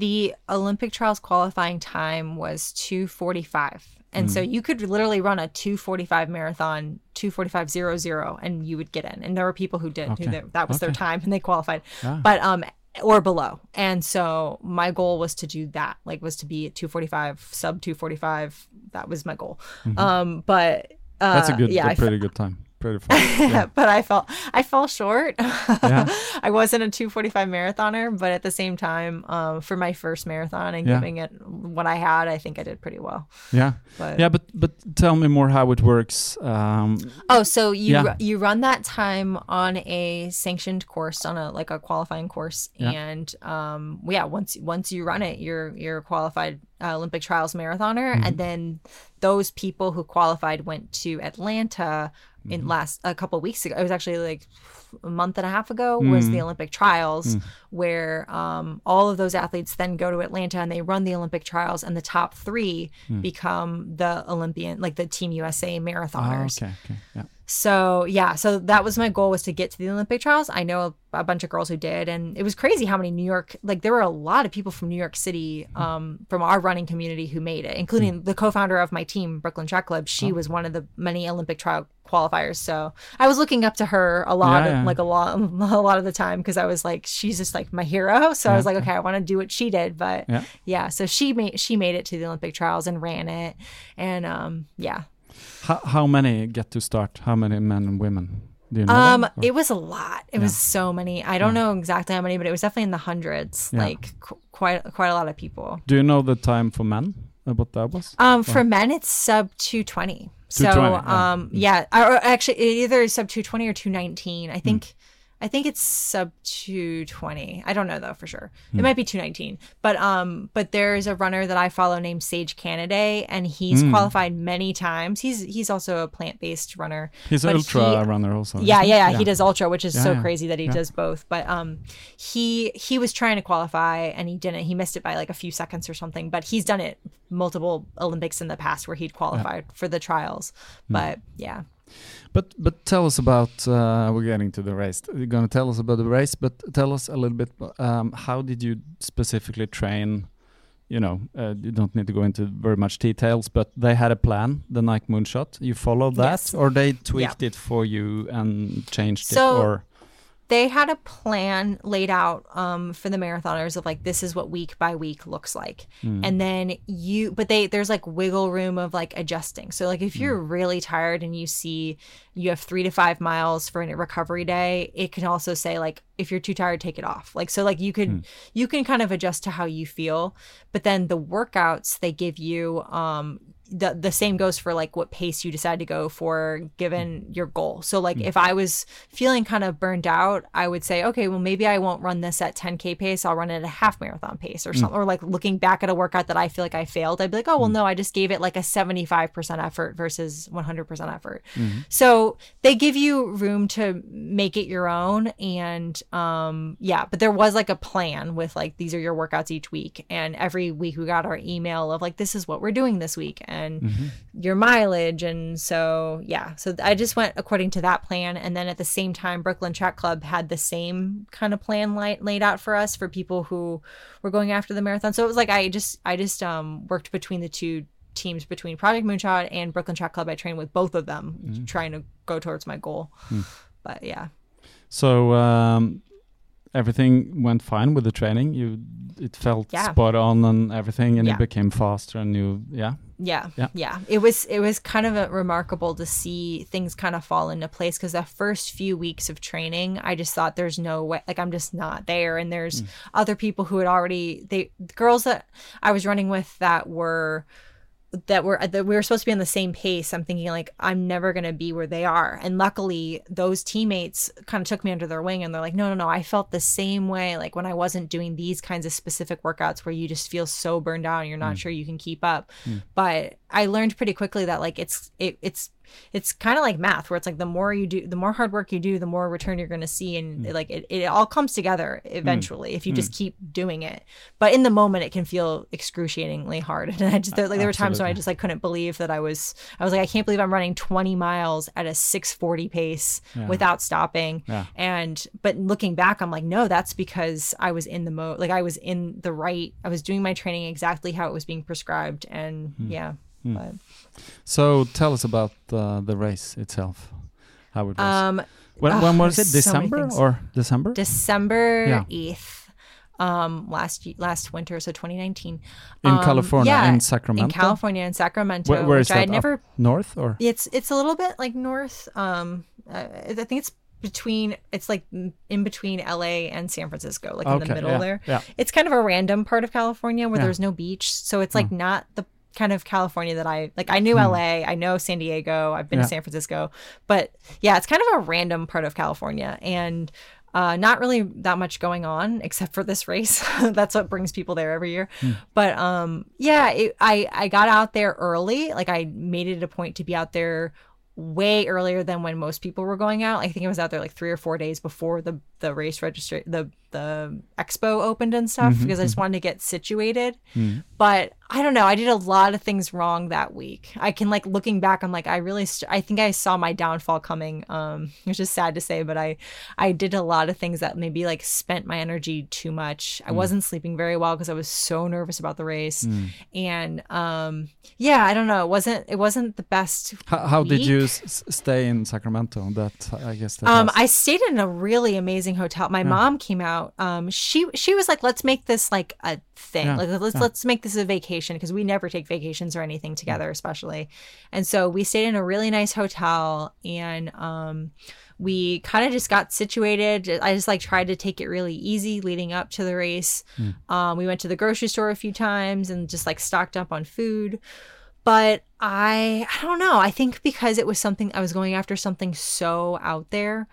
the Olympic trials qualifying time was 245. And so Mm. you could literally run a 245 marathon, 245.00 and you would get in. And there were people who did who Okay. that, was their time and they qualified. Ah. But um or below. And so my goal was to do that. Like was to be at 245, sub 245. That was my goal. Um but uh Mm-hmm. that's a good, yeah, a I pretty good time. Pretty fast. Yeah. but I felt I fell short. Yeah. I wasn't a 245 marathoner, but at the same time, um, for my first marathon and Yeah. giving it what I had, I think I did pretty well. yeah, But yeah. But but tell me more how it works. Um, oh, so you Yeah. you run that time on a sanctioned course, on a like a qualifying course, and um, yeah, once once you run it, you're you're a qualified uh, Olympic trials marathoner, Mm-hmm. and then those people who qualified went to Atlanta Mm-hmm. in last a couple weeks ago. It was actually like a month and a half ago was Mm. the Olympic trials where um, all of those athletes then go to Atlanta and they run the Olympic trials and the top three Mm. become the Olympian like the Team USA marathoners. okay, okay, yeah. So yeah, so that was my goal was to get to the Olympic trials. I know a, a bunch of girls who did, and it was crazy how many New York like there were a lot of people from New York City, um, from our running community who made it, including the co-founder of my team, Brooklyn Track Club. She was one of the many Olympic trial qualifiers. So I was looking up to her a lot, Yeah, yeah. like a lot, a lot of the time because I was like, she's just like my hero. So I was like, okay, I want to do what she did, but Yeah. yeah. So she made she made it to the Olympic trials and ran it, and um, yeah, How, how many get to start? How many men and women? Do you know? Um, that? It was a lot. It was so many. I don't know exactly how many, but it was definitely in the hundreds. Yeah. Like qu- quite quite a lot of people. Do you know the time for men? What that was? Um, for men, it's sub two twenty. So 220, yeah. Um, yeah, or actually, either sub two twenty or two nineteen. I think. Mm. I think it's sub 220. I don't know though for sure. Hmm. It might be 219. But um but there's a runner that I follow named Sage Canaday and he's Hmm. qualified many times. He's he's also a plant-based runner. He's an but ultra he- runner also. yeah, isn't yeah, he? yeah, He does ultra, which is Yeah, so yeah. crazy that he Yeah. does both. But um, he he was trying to qualify and he didn't. He missed it by like a few seconds or something. But he's done it multiple Olympics in the past where he'd qualified for the trials. Hmm. But yeah, But but tell us about. Uh, we're getting to the race. You're gonna tell us about the race, but tell us a little bit. Um, how did you specifically train? You know, uh, you don't need to go into very much details, but they had a plan, the Nike Moonshot. You followed that, Yes. or they tweaked it for you and changed it, or they had a plan laid out um, for the marathoners of like this is what week by week looks like. And then you but they there's like wiggle room of like adjusting. So like if you're really tired and you see you have three to five miles for a recovery day it can also say like if you're too tired take it off. Like so like you could you can kind of adjust to how you feel but then the workouts they give you um the the same goes for like what pace you decide to go for given mm. your goal. So like mm. if I was feeling kind of burned out, I would say, okay, well maybe I won't run this at 10k pace. I'll run it at a half marathon pace or mm. something. Or like looking back at a workout that I feel like I failed, I'd be like, oh well, no, I just gave it like a 75% effort versus 100% effort. Mm-hmm. So they give you room to make it your own, and um yeah, but there was like a plan with like these are your workouts each week, and every week we got our email of like this is what we're doing this week and your mileage. And so yeah so i just went according to that plan. And then at the same time brooklyn track club had the same kind of plan light, laid out for us for people who were going after the marathon. So it was like i just i just um worked between the two teams between project moonshot and brooklyn track club. I trained with both of them trying to go towards my goal. But yeah. So um, everything went fine with the training. You it felt Yeah. spot on and everything, and Yeah. it became faster, and you yeah. Yeah, Yeah. yeah, It was it was kind of a remarkable to see things kind of fall into place because the first few weeks of training, I just thought there's no way, like I'm just not there, and there's Mm. other people who had already they the girls that I was running with that were that were uh, that we were supposed to be on the same pace. I'm thinking like I'm never gonna be where they are, and luckily those teammates kind of took me under their wing, and they're like, no, no, no, I felt the same way like when I wasn't doing these kinds of specific workouts where you just feel so burned out and you're not mm. sure you can keep up. Mm. But I learned pretty quickly that like it's it, it's it's kind of like math where it's like the more you do the more hard work you do the more return you're going to see and hmm. like it, it all comes together hmm. eventually if you hmm. just keep doing it. But in the moment it can feel excruciatingly hard and i just there, like there were times when i just like couldn't believe that i was i was like i can't believe i'm running 20 miles at a 640 pace without stopping. Yeah. and but looking back i'm like no that's because i was in the mode like i was in the right i was doing my training exactly how it was being prescribed and yeah but So tell us about uh, the race itself. How it was. um when, when was it? there's so December or December? December Yeah. 8th um last last winter so 2019 in Um, California, yeah, in Sacramento. in California in Sacramento Where, where is which I that? had never north or? it's it's a little bit like north um uh, I think it's between it's like in between LA and San Francisco like in the middle yeah, there yeah. it's kind of a random part of California where Yeah. there's no beach so it's like not the kind of California that I like I knew Hmm. LA I know San Diego I've been Yeah. to San Francisco but yeah it's kind of a random part of California and uh, not really that much going on except for this race. That's what brings people there every year. But um, yeah, it, I I got out there early. Like I made it a point to be out there way earlier than when most people were going out. I think I was out there like three or four days before the the race registra the the expo opened and stuff because I just wanted to get situated. But I don't know. I did a lot of things wrong that week. I can like looking back, I'm like I really st- I think I saw my downfall coming. Um, which is sad to say, but I I did a lot of things that maybe like spent my energy too much. I wasn't sleeping very well because I was so nervous about the race, and um, yeah, I don't know. It wasn't it wasn't the best How, how did you s- stay in Sacramento? That I guess that Um, has- I stayed in a really amazing hotel. My mom came out. Um, she she was like, "Let's make this like a thing. Yeah, Like let's let's make this a vacation because we never take vacations or anything together, especially." And so we stayed in a really nice hotel, and um, we kind of just got situated. I just like tried to take it really easy leading up to the race. Um, we went to the grocery store a few times and just like stocked up on food but I I don't know. I think because it was something I was going after something so out there.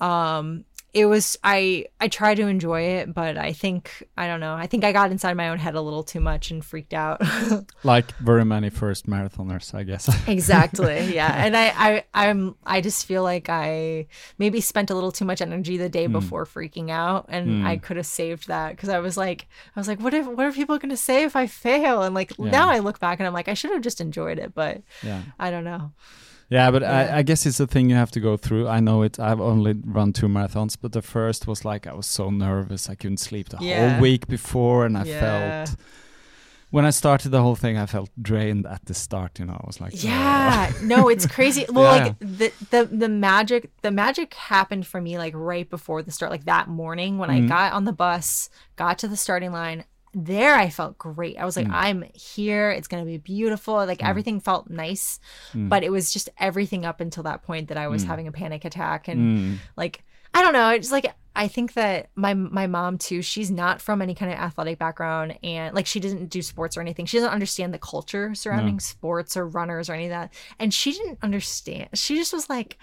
Um it was I I try to enjoy it, but I think I don't know. I think I got inside my own head a little too much and freaked out. like very many first marathoners, I guess. exactly. Yeah. And I, I I'm I just feel like I maybe spent a little too much energy the day hmm. before freaking out and I hmm. could have saved that because I was like I was like what if what are people going to say if I fail and like now I look back and I'm like I should have just enjoyed it but yeah. I don't know. Yeah, but Yeah. I, I guess it's a thing you have to go through. I know it. I've only run two marathons, but the first was like I was so nervous. I couldn't sleep the Yeah. whole week before, and I Yeah. felt when I started the whole thing, I felt drained at the start. You know, I was like, oh. Yeah, no, it's crazy. Well, like the the the magic the magic happened for me like right before the start, like that morning when I mm-hmm. got on the bus, got to the starting line. There, I felt great. I was like, mm. I'm here. It's gonna be beautiful. Like mm. everything felt nice, mm. but it was just everything up until that point that I was having a panic attack and Mm. like I don't know. It's like I think that my my mom too. She's not from any kind of athletic background, and like she doesn't do sports or anything. She doesn't understand the culture surrounding mm. sports or runners or any of that. And she didn't understand. She just was like,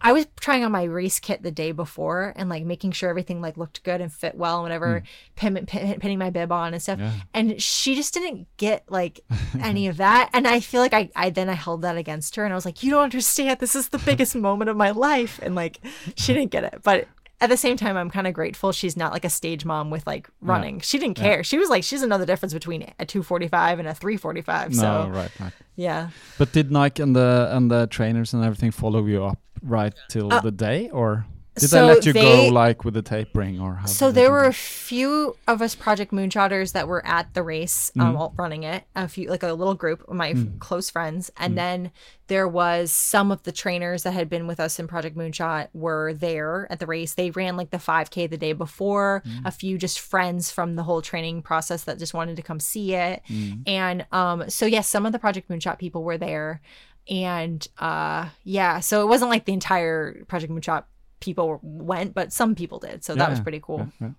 I was trying on my race kit the day before and like making sure everything like looked good and fit well and whatever, mm. pin, pin, pinning my bib on and stuff. Yeah. And she just didn't get like any of that. And I feel like I, I then I held that against her and I was like, you don't understand. This is the biggest moment of my life. And like, she didn't get it. But at the same time, I'm kind of grateful she's not like a stage mom with like running. She didn't care. She was like, she's another difference between a 245 and a 345. No, so right, right. yeah. But did Nike and the and the trainers and everything follow you up right till Uh, the day, or Did so they let you they- go like with the tapering or how? So there were a few of us Project Moonshotters that were at the race, Mm-hmm. um, all running it. A few, like a little group of my Mm. close friends, and then there was some of the trainers that had been with us in Project Moonshot were there at the race. They ran like the 5K the day before. Mm. A few just friends from the whole training process that just wanted to come see it, Mm. and um, so yes, some of the Project Moonshot people were there, and uh, yeah, so it wasn't like the entire Project Moonshot people went, but some people did. So that was pretty cool. yeah, yeah.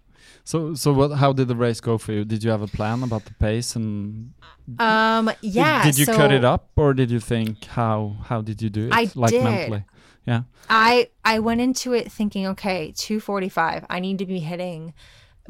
So, so what? How did the race go for you? Did you have a plan about the pace and Um, yeah. Did, you so cut it up, or did you think how how did you do it? I like did. mentally. Yeah. I I went into it thinking, okay, 245. I need to be hitting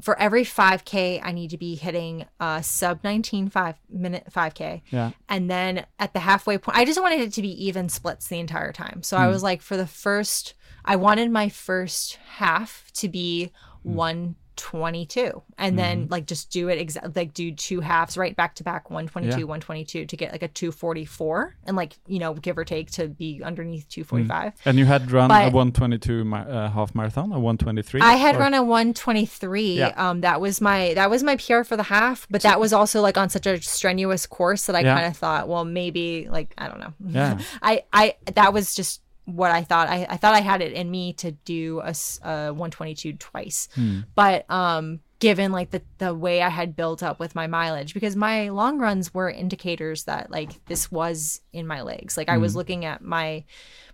for every 5k I need to be hitting uh sub 19 5 minute 5k. Yeah. And then at the halfway point, I just wanted it to be even splits the entire time. So I was like for the first I wanted my first half to be 122 and then like just do it exactly like do two halves right back to back 122 Yeah. 122 to get like a 244 and like you know give or take to be underneath 245 And you had run a 122 ma- uh, half marathon, a 123. I had or- run a 123. Yeah. Um, that was my that was my PR for the half, but that was also like on such a strenuous course that I Yeah. kind of thought, well, maybe like I don't know. Yeah. I I that was just what I thought. I, I thought I had it in me to do a, a 122 twice, Hmm. but um, given like the the way I had built up with my mileage, because my long runs were indicators that like this was in my legs. Like I was looking at my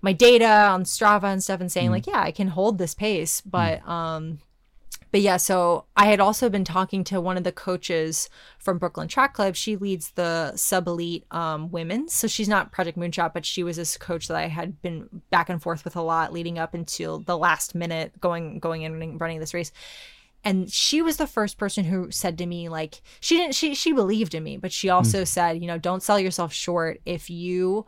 my data on Strava and stuff and saying like, yeah, I can hold this pace, but um but yeah, so I had also been talking to one of the coaches from Brooklyn Track Club. She leads the sub elite um, women. So she's not Project Moonshot, but she was this coach that I had been back and forth with a lot leading up until the last minute going going in running, running this race. And she was the first person who said to me, like, she didn't she she believed in me, but she also said, you know, don't sell yourself short if you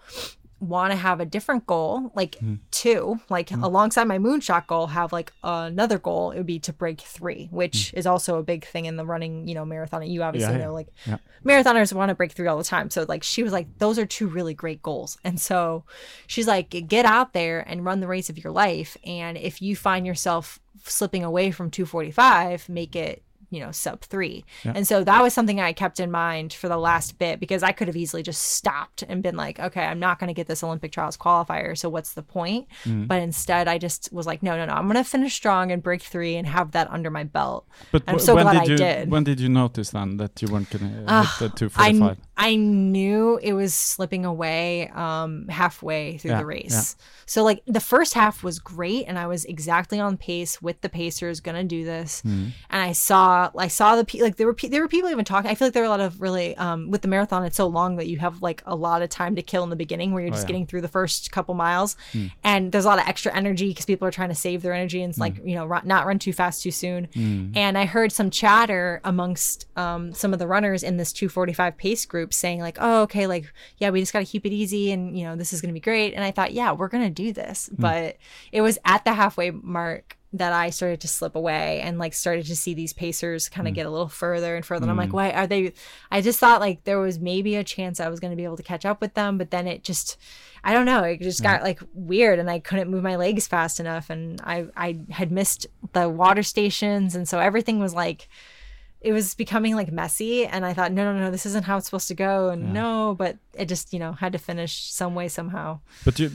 want to have a different goal, like hmm. two, like hmm. alongside my moonshot goal, have like another goal. It would be to break three, which hmm. is also a big thing in the running, you know, marathon. And You obviously yeah. know, like Yeah. marathoners want to break three all the time. So like she was like, those are two really great goals. And so she's like, get out there and run the race of your life. And if you find yourself slipping away from 245, make it you know sub three. And so that was something i kept in mind for the last bit because i could have easily just stopped and been like okay i'm not going to get this olympic trials qualifier so what's the point? But instead i just was like no no no i'm going to finish strong and break three and have that under my belt. But I'm so when glad did I did. when did you notice then that you weren't gonna uh, Ah, hit the 245? I knew it was slipping away um, halfway through Yeah, the race. So like the first half was great, and I was exactly on pace with the Pacers, gonna do this. Hmm. And I saw, I saw the pe- like there were pe- there were people even talking. I feel like there were a lot of really um, with the marathon. It's so long that you have like a lot of time to kill in the beginning, where you're just Oh, yeah. getting through the first couple miles, and there's a lot of extra energy because people are trying to save their energy and it's like you know run, not run too fast too soon. And I heard some chatter amongst um, some of the runners in this 245 pace group saying like, "Oh, okay, like yeah, we just got to keep it easy, and you know this is gonna be great." And I thought, yeah, we're gonna do this, hmm. but it was at the halfway mark that I started to slip away and like started to see these pacers kind of hmm. get a little further and further. And I'm like, hmm. why are they? I just thought like there was maybe a chance I was going to be able to catch up with them, but then it just, I don't know, it just got like weird and I couldn't move my legs fast enough. And I, I had missed the water stations. And so everything was like, it was becoming like messy and i thought no no no this isn't how it's supposed to go and no but it just you know had to finish some way somehow But you,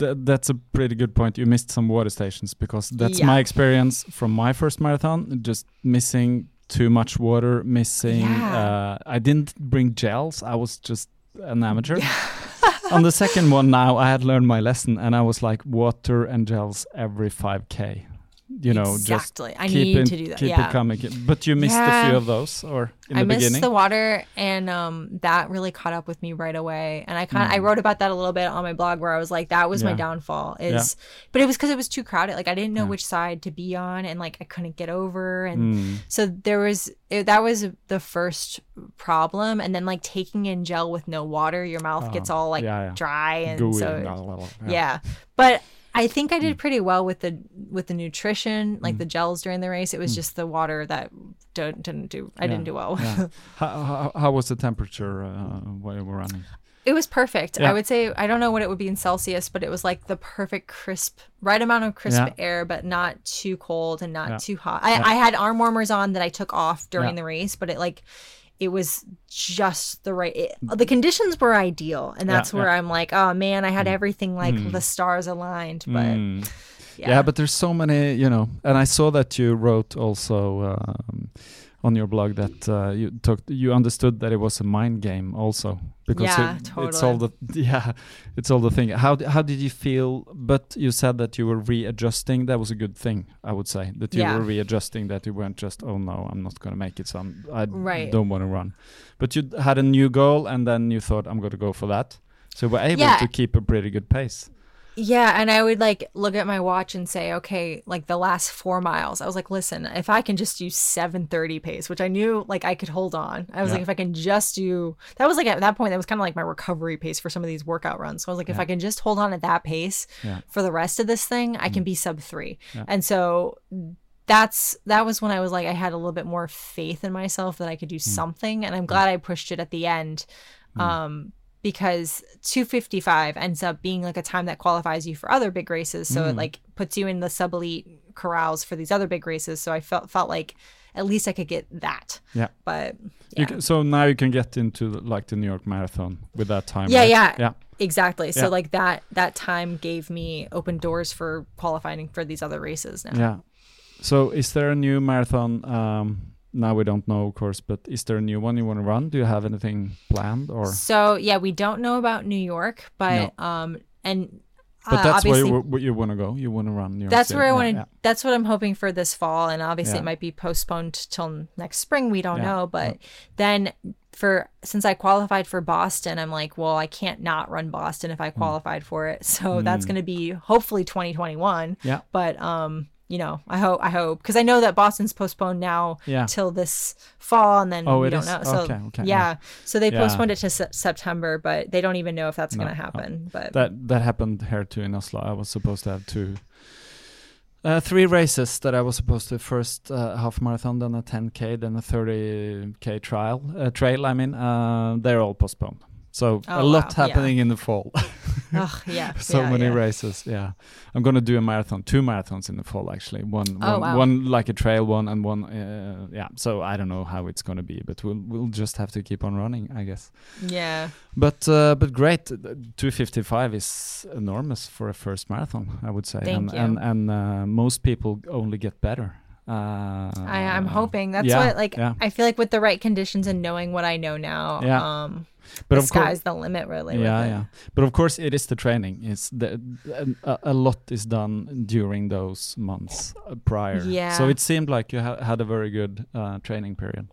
th- that's a pretty good point. You missed some water stations because that's Yeah. my experience from my first marathon. Just missing too much water, missing. Yeah. Uh, I didn't bring gels. I was just an amateur. On the second one, now I had learned my lesson, and I was like water and gels every 5k. You know, exactly just i keep need it, to do that keep yeah it coming. But you missed a few of those, or in I the missed beginning. the water, and um, that really caught up with me right away. And I kind of I wrote about that a little bit on my blog, where I was like, that was my Mm. Downfall. Is but it was because it was too crowded. Like I didn't know which side to be on, and like I couldn't get over, and Mm. so there was it, that was the first problem. And then like taking in gel with no water, your mouth gets all like Oh, yeah, yeah. dry, and Gooey so and yeah. But I think I did Mm. pretty well with the with the nutrition, like the gels during the race. It was just the water that don't, didn't do. I didn't do well. Mm. Yeah. how, how, how was the temperature uh, while you were running? It was perfect. Yeah. I would say I don't know what it would be in Celsius, but it was like the perfect crisp, right amount of crisp Yeah. air, but not too cold and not Yeah. too hot. I, I had arm warmers on that I took off during Yeah. the race, but it like it was just the right. It, the conditions were ideal, and that's Yeah, where yeah. I'm like, oh man, I had everything like the stars aligned, but Mm. yeah. Yeah. but there's so many, you know, and I saw that you wrote also um, on your blog that uh, you talked, you understood that it was a mind game also because Yeah, it, it's all the yeah, it's all the thing. How how did you feel? But you said that you were readjusting. That was a good thing, I would say, that you Yeah. were readjusting. That you weren't just oh no, I'm not going to make it. So I'm, I Right. don't want to run. But you had a new goal, and then you thought I'm going to go for that. So we're able Yeah. to keep a pretty good pace. Yeah, and I would like look at my watch and say, okay, like the last four miles, I was like, listen, if I can just do seven thirty pace, which I knew like I could hold on. I was Yeah. like, if I can just do that was like at that point that was kind of like my recovery pace for some of these workout runs. So I was like, if I can just hold on at that pace Yeah. for the rest of this thing, I can mm-hmm. be sub three. Yeah. And so that's that was when I was like I had a little bit more faith in myself that I could do mm. something, and I'm glad I pushed it at the end. Mm. Um, because 255 ends up being like a time that qualifies you for other big races so it like puts you in the sub elite corrals for these other big races so i felt felt like at least i could get that Yeah. but You yeah can, so now you can get into like the New York Marathon with that time. Yeah, right? yeah. yeah. exactly so Yeah. like that that time gave me open doors for qualifying for these other races now Yeah. So is there a new marathon? Um, now we don't know, of course, but is there a new one you want to run? Do you have anything planned or? so yeah we don't know about new york but um and But uh, that's where you, where you want to go. You want to run New York that's City. where I Yeah, want to. yeah. That's what I'm hoping for this fall, and obviously Yeah. it might be postponed till next spring. We don't know, but then for since I qualified for Boston, I'm like, well, I can't not run Boston if I Hmm. qualified for it. So that's going to be hopefully 2021. Yeah. But um, you know, I hope I hope because I know that Boston's postponed now Yeah. till this fall, and then Oh, we don't is? know. So Okay, okay, yeah. yeah. so they Yeah. postponed it to se- September, but they don't even know if that's No, going to no. happen. But That that happened here too in Oslo. I was supposed to have two, uh, three races that I was supposed to first uh, half marathon, then a 10k, then a 30k trial uh, trail. I mean, uh, they're all postponed. So a Oh, lot wow, yeah. happening in the fall. ugh, yeah, so yeah, many yeah. races. Yeah, I'm gonna do a marathon, two marathons in the fall actually. One, Oh, one, wow. one like a trail one, and one. Uh, yeah. So I don't know how it's gonna be, but we'll we'll just have to keep on running, I guess. Yeah. But uh, but great, 255 is enormous for a first marathon, I would say. Thank and you. and, and uh, most people only get better. Uh, I, I'm hoping that's yeah, what like yeah. I feel like with the right conditions and knowing what I know now, Yeah. um, But the of course, sky's the limit really. yeah, yeah. But of course, it is the training. It's the a, a lot is done during those months uh, prior. Yeah. So it seemed like you ha- had a very good uh, training period.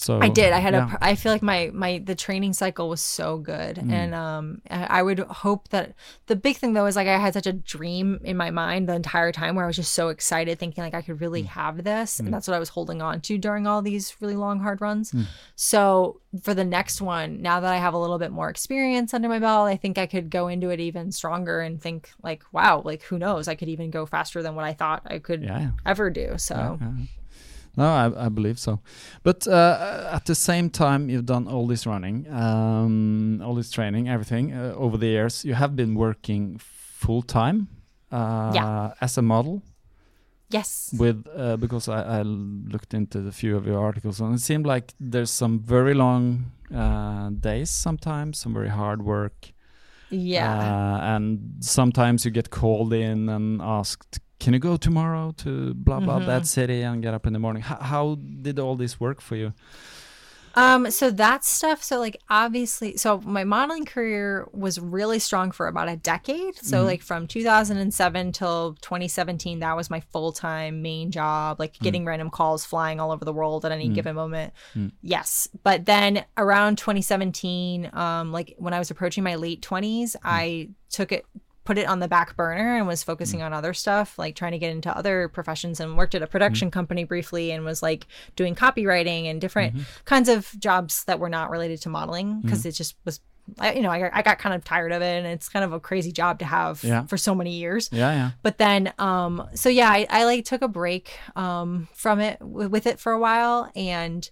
So I did. I had yeah. a. I feel like my my the training cycle was so good, Mm. and um, I I would hope that the big thing though is like I had such a dream in my mind the entire time where I was just so excited, thinking like I could Mm. really have this, and that's what I was holding on to during all these really long hard runs. Mm. So for the next one, now that I have a little bit more experience under my belt, I think I could go into it even stronger and think like, wow, like who knows, I could even go faster than what I thought I could Yeah. ever do. So. Yeah. No, I, I believe so. But uh, at the same time, you've done all this running, um, all this training, everything uh, over the years. You have been working full time uh, Yeah. as a model Yes. with uh, because I, I looked into a few of your articles and it seemed like there's some very long uh, days sometimes, some very hard work. Yeah. Uh, and sometimes you get called in and asked, "Can you go tomorrow to blah blah Mhm. that city and get up in the morning?" How, how did all this work for you? Um, so that stuff, so like obviously, so my modeling career was really strong for about a decade. So like from 2007 till 2017, that was my full time main job, like getting random calls flying all over the world at any given moment. Yes. But then around 2017, um, like when I was approaching my late 20s, I took it put it on the back burner and was focusing on other stuff like trying to get into other professions and worked at a production company briefly and was like doing copywriting and different kinds of jobs that were not related to modeling because it just was I, you know I, I got kind of tired of it and it's kind of a crazy job to have Yeah. for so many years. Yeah, yeah. but then um so yeah i, I like took a break um from it w- with it for a while and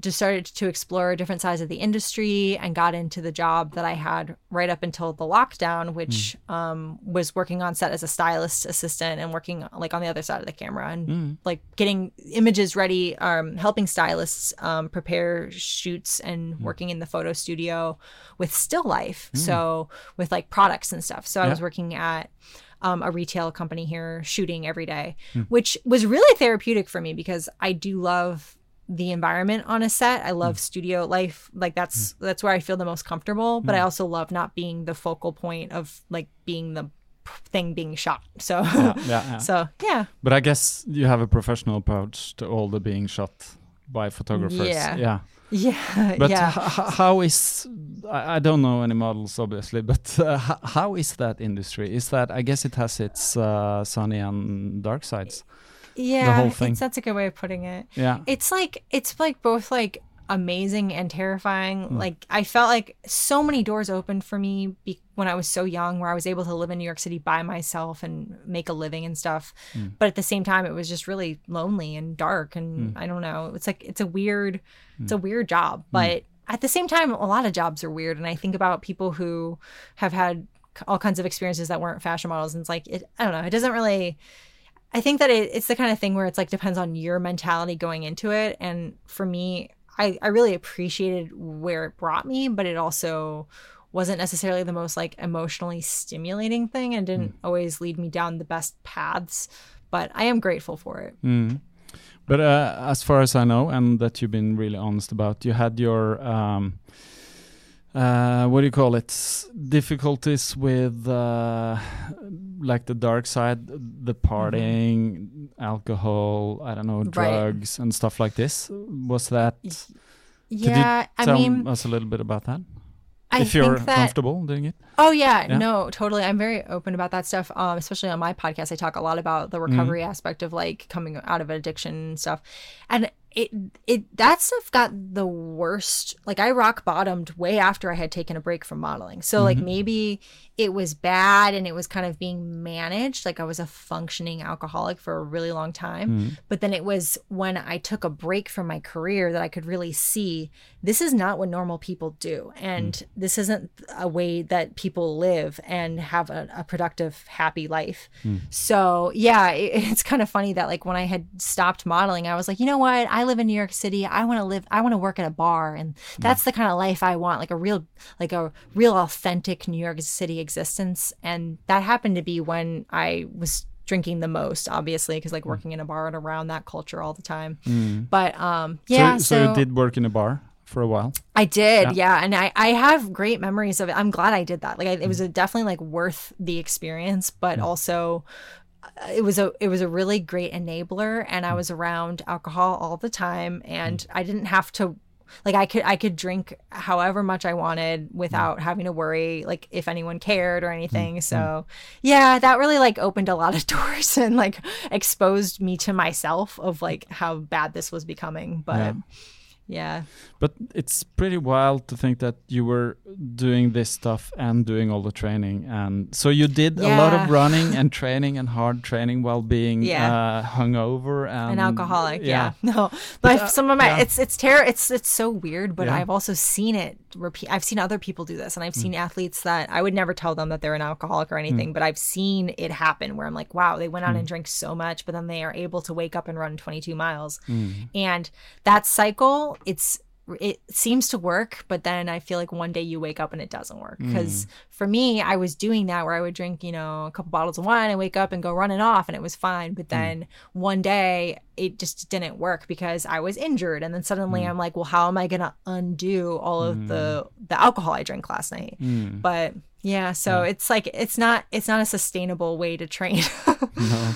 just started to explore different sides of the industry and got into the job that I had right up until the lockdown, which mm. um, was working on set as a stylist assistant and working like on the other side of the camera and mm. like getting images ready, um, helping stylists um, prepare shoots and mm. working in the photo studio with still life. Mm. So with like products and stuff. So yeah. I was working at um, a retail company here shooting every day, mm. which was really therapeutic for me because I do love the environment on a set. I love mm. studio life. Like that's mm. that's where I feel the most comfortable, but I hmm. also love not being the focal point of like being the thing being shot. So yeah, yeah, yeah. so yeah. But I guess you have a professional approach to all the being shot by photographers. Yeah. Yeah. Yeah. But yeah. how is I, I, don't know any models obviously, but uh, how is that industry? Is that I guess it has its uh, sunny and dark sides. Yeah, the whole thing. that's a good way of putting it. Yeah, it's like it's like both like amazing and terrifying. Mm. Like I felt like so many doors opened for me be- when I was so young, where I was able to live in New York City by myself and make a living and stuff. Mm. But at the same time, it was just really lonely and dark, and mm. I don't know. It's like it's a weird, it's a mm. weird job, mm. but at the same time, a lot of jobs are weird. And I think about people who have had all kinds of experiences that weren't fashion models, and it's like it. I don't know. It doesn't really. I think that it, it's the kind of thing where it's like depends on your mentality going into it. And for me, I, I really appreciated where it brought me, but it also wasn't necessarily the most like emotionally stimulating thing and didn't mm. always lead me down the best paths. But I am grateful for it. Mm. But uh, as far as I know, and that you've been really honest about, you had your um, uh, what do you call it? Difficulties with uh, like the dark side, the partying, mm -hmm. alcohol, I don't know, drugs right. and stuff like this. Was that? Yeah, I mean, us a little bit about that. I if you're that, comfortable doing it. Oh yeah, yeah, no, totally. I'm very open about that stuff. Um, especially on my podcast, I talk a lot about the mm-hmm. recovery mm -hmm. aspect of like coming out of addiction and stuff. And it it that stuff got the worst like i rock bottomed way after i had taken a break from modeling so mm-hmm. like maybe it was bad and it was kind of being managed like i was a functioning alcoholic for a really long time mm-hmm. but then it was when i took a break from my career that i could really see this is not what normal people do and mm-hmm. this isn't a way that people live and have a, a productive happy life mm. so yeah it, it's kind of funny that like when i had stopped modeling i was like you know what i live in New York City. I want to live, I want to work at a bar. And that's mm. the kind of life I want, like a real, like a real authentic New York City existence. And that happened to be when I was drinking the most obviously because like mm. working in a bar and around that culture all the time mm. but um yeah so, so, so, you did work in a bar for a while i did yeah, yeah. and I, I have great memories of it i'm glad i did that like I, it was mm. definitely like worth the experience but mm. also it was a it was a really great enabler and I was around alcohol all the time and mm. I didn't have to like I could I could drink however much I wanted without mm. having to worry like if anyone cared or anything. So yeah, that really like opened a lot of doors and like exposed me to myself of like how bad this was becoming. But yeah. Yeah. But it's pretty wild to think that you were doing this stuff and doing all the training. And so you did yeah. a lot of running and training and hard training while being yeah. uh, hungover and an alcoholic. Yeah. yeah. No, but, uh, some of my, it's, it's terror. It's, it's so weird, but I've also seen it repeat. I've seen other people do this and I've mm. seen mm. athletes that I would never tell them that they're an alcoholic or anything, mm. but I've seen it happen where I'm like, wow, they went out mm. and drank so much, but then they are able to wake up and run 22 miles. Mm. And that cycle it's it seems to work, but then I feel like one day you wake up and it doesn't work. Because mm. for me, I was doing that where I would drink, you know, a couple bottles of wine and wake up and go running off and it was fine. But mm. then mm. one day it just didn't work because I was injured. And then suddenly mm. I'm like, well, how am I gonna undo all of the mm. the alcohol I drank last night? Mm. But yeah, so yeah. it's like it's not it's not a sustainable way to train. no.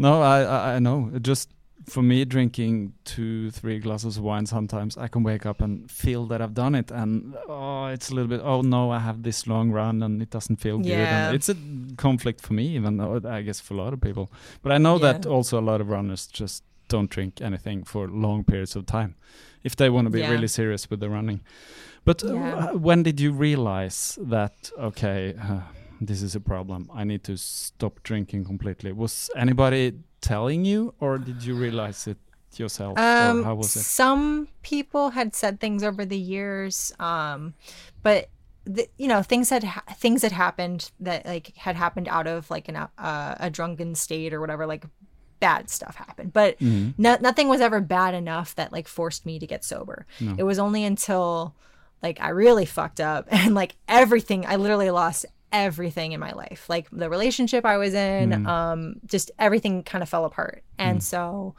No, I I know. It just for me, drinking two, three glasses of wine, sometimes I can wake up and feel that I've done it, and oh, it's a little bit. Oh no, I have this long run, and it doesn't feel yeah. good. And it's a conflict for me, even though I guess for a lot of people. But I know yeah. that also a lot of runners just don't drink anything for long periods of time if they want to be yeah. really serious with the running. But uh, when did you realize that? Okay. Uh, this is a problem. I need to stop drinking completely. Was anybody telling you, or did you realize it yourself? Um, how was it? Some people had said things over the years, um, but the, you know things had ha- things had happened that like had happened out of like an uh, a drunken state or whatever, like bad stuff happened. But Mm-hmm. no, nothing was ever bad enough that like forced me to get sober. It was only until like I really fucked up and like everything. I literally lost everything in my life like the relationship i was in mm. um just everything kind of fell apart. And mm. so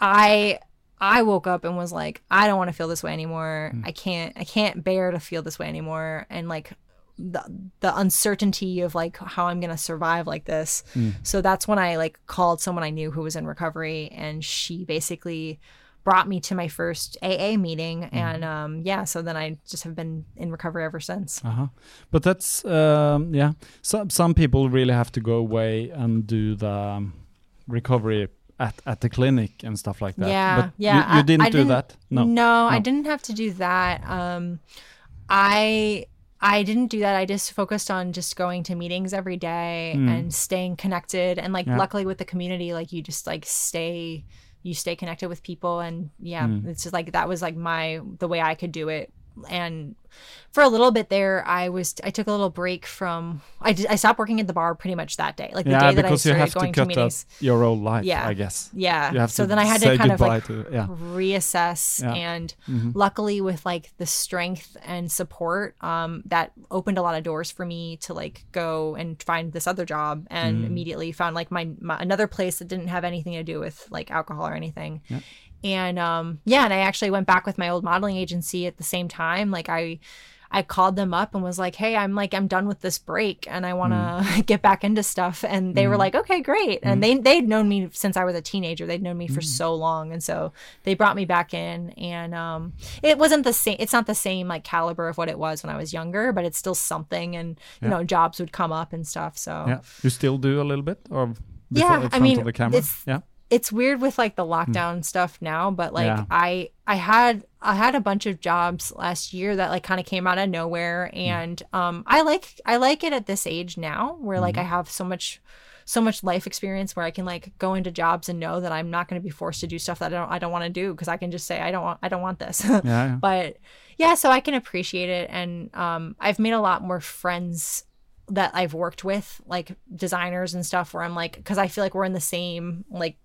i i woke up and was like i don't want to feel this way anymore. Mm. I can't i can't bear to feel this way anymore. And like the the uncertainty of like how i'm gonna survive like this. So that's when i like called someone i knew who was in recovery and she basically brought me to my first aa meeting and um yeah so then i just have been in recovery ever since Uh-huh. But that's um, yeah. Some some people really have to go away and do the um, recovery at, at the clinic and stuff like that. Yeah, but yeah. You, you didn't I do that. No. No, I didn't have to do that. Um, I I didn't do that. I just focused on just going to meetings every day and staying connected. And like. Yeah. luckily with the community, like you just like stay, you stay connected with people. And yeah, Hmm. it's just like that was like my the way I could do it. And for a little bit there, I was I took a little break from I did, I stopped working at the bar pretty much that day. Like the Yeah, day that I started going to cut meetings. your whole life. Yeah. I guess. Yeah. So to then I had to kind of like to yeah. reassess Yeah. and Mhm. luckily with like the strength and support um that opened a lot of doors for me to like go and find this other job and Mm. immediately found like my, my another place that didn't have anything to do with like alcohol or anything Yeah. And um yeah and i actually went back with my old modeling agency at the same time like i I called them up and was like, "Hey, I'm like I'm done with this break and I want to get back into stuff." And they were like, "Okay, great." And they they'd known me since I was a teenager. They'd known me for so long, and so they brought me back in. And um, it wasn't the same. It's not the same like caliber of what it was when I was younger, but it's still something. And you know, jobs would come up and stuff. So Yeah. You still do a little bit, or before, Yeah, I mean, of the camera? it's- yeah. It's weird with like the lockdown stuff now but like Yeah. i i had i had a bunch of jobs last year that like kind of came out of nowhere Mm. and um i like i like it at this age now where like Mm-hmm. i have so much so much life experience where i can like go into jobs and know that i'm not going to be forced to do stuff that i don't i don't want to do because i can just say i don't want i don't want this Yeah. yeah. but yeah so i can appreciate it and um i've made a lot more friends that i've worked with like designers and stuff where i'm like because i feel like we're in the same like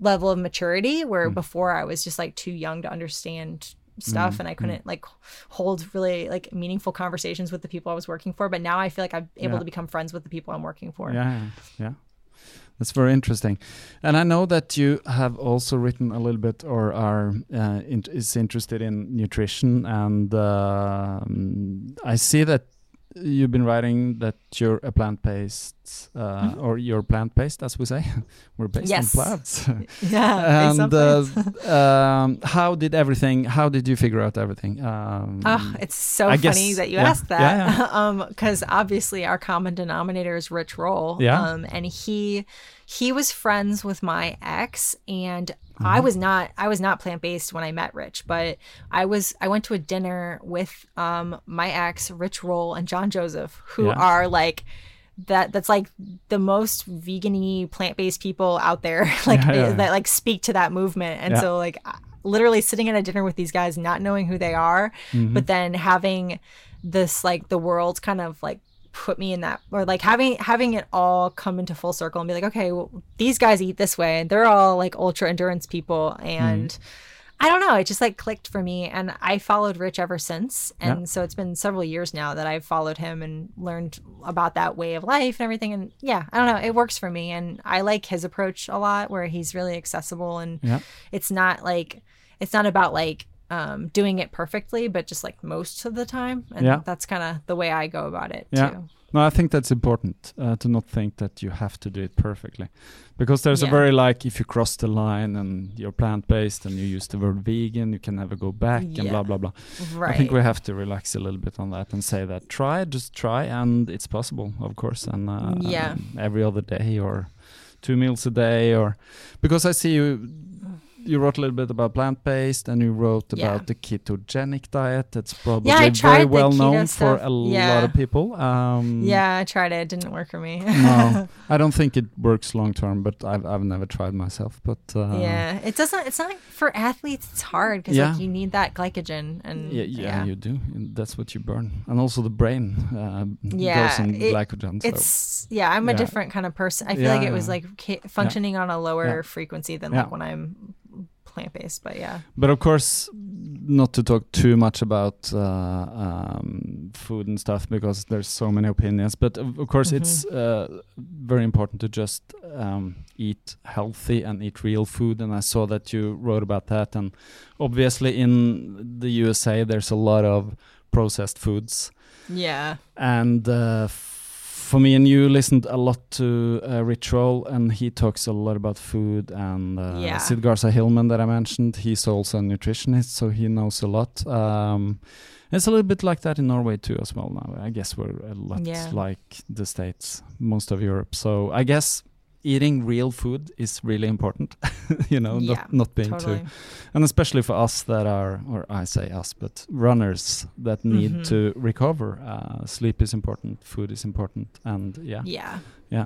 level of maturity where Hmm. before i was just like too young to understand stuff Hmm. and i couldn't like hold really like meaningful conversations with the people i was working for but now i feel like i'm able Yeah. to become friends with the people i'm working for Yeah, yeah. That's very interesting, and I know that you have also written a little bit, or are uh, in, is interested in nutrition, and um I see that you've been writing that you're a plant-based, uh, or you're plant-based, as we say. We're based Yes. on plants. yeah and uh, um, how did everything? How did you figure out everything? Um, Oh, it's so I funny guess- that you yeah, asked that. yeah, um, because obviously our common denominator is Rich Roll. Yeah. Um, and he he was friends with my ex, and Mm-hmm. I was not I was not plant based when I met Rich, but I was I went to a dinner with um my ex, Rich Roll, and John Joseph, who Yeah. are like that that's like the most vegan-y plant-based people out there like Yeah, yeah. that like speak to that movement and so like literally sitting at a dinner with these guys not knowing who they are Mm-hmm. but then having this like the world kind of like put me in that or like having having it all come into full circle and be like okay well, these guys eat this way and they're all like ultra endurance people and mm-hmm. I don't know. It just like clicked for me, and I followed Rich ever since. And Yeah. so it's been several years now that I've followed him and learned about that way of life and everything. And yeah, I don't know. It works for me, and I like his approach a lot, where he's really accessible and Yeah. it's not like it's not about like um, doing it perfectly, but just like most of the time. And Yeah. that's kind of the way I go about it Yeah. too. No, I think that's important uh, to not think that you have to do it perfectly, because there's a very like if you cross the line and you're plant based and you use the word vegan, you can never go back and blah blah blah. Right. I think we have to relax a little bit on that and say that try, just try, and it's possible, of course, and uh, Yeah. um, every other day or two meals a day or because I see you you wrote a little bit about plant based, and you wrote Yeah. about the ketogenic diet. That's probably Yeah, I very well known for stuff. a lot of people. Um, Yeah, I tried it. It didn't work for me. no, I don't think it works long term, but I've I've never tried myself. But uh, yeah, it doesn't. It's not for athletes. It's hard because Yeah. like you need that glycogen and yeah, yeah, you do. And That's what you burn, and also the brain uh, Yeah, it- glycogen. So. It's yeah. I'm a different kind of person. I feel like Yeah, it was like functioning on a lower Yeah. frequency than Yeah. like when I'm plant based. But yeah, But of course, not to talk too much about uh, um, food and stuff because there's so many opinions. But of, of course, it's uh, very important to just um, eat healthy and eat real food. And I saw that you wrote about that. And obviously, in the USA, there's a lot of processed foods. yeah, And uh, for me and you listened a lot to uh, Rich Roll, and he talks a lot about food. And uh, Yeah. Sid Garza Hillman that I mentioned, he's also a nutritionist, so he knows a lot. Um, it's a little bit like that in Norway too, as well. Now, I guess we're a lot Yeah. like the states, most of Europe. So I guess eating real food is really important. you know, Yeah, not not being totally. too and especially for us that are or i say us but runners that need Mhm. to recover uh, sleep is important food is important and yeah Yeah. yeah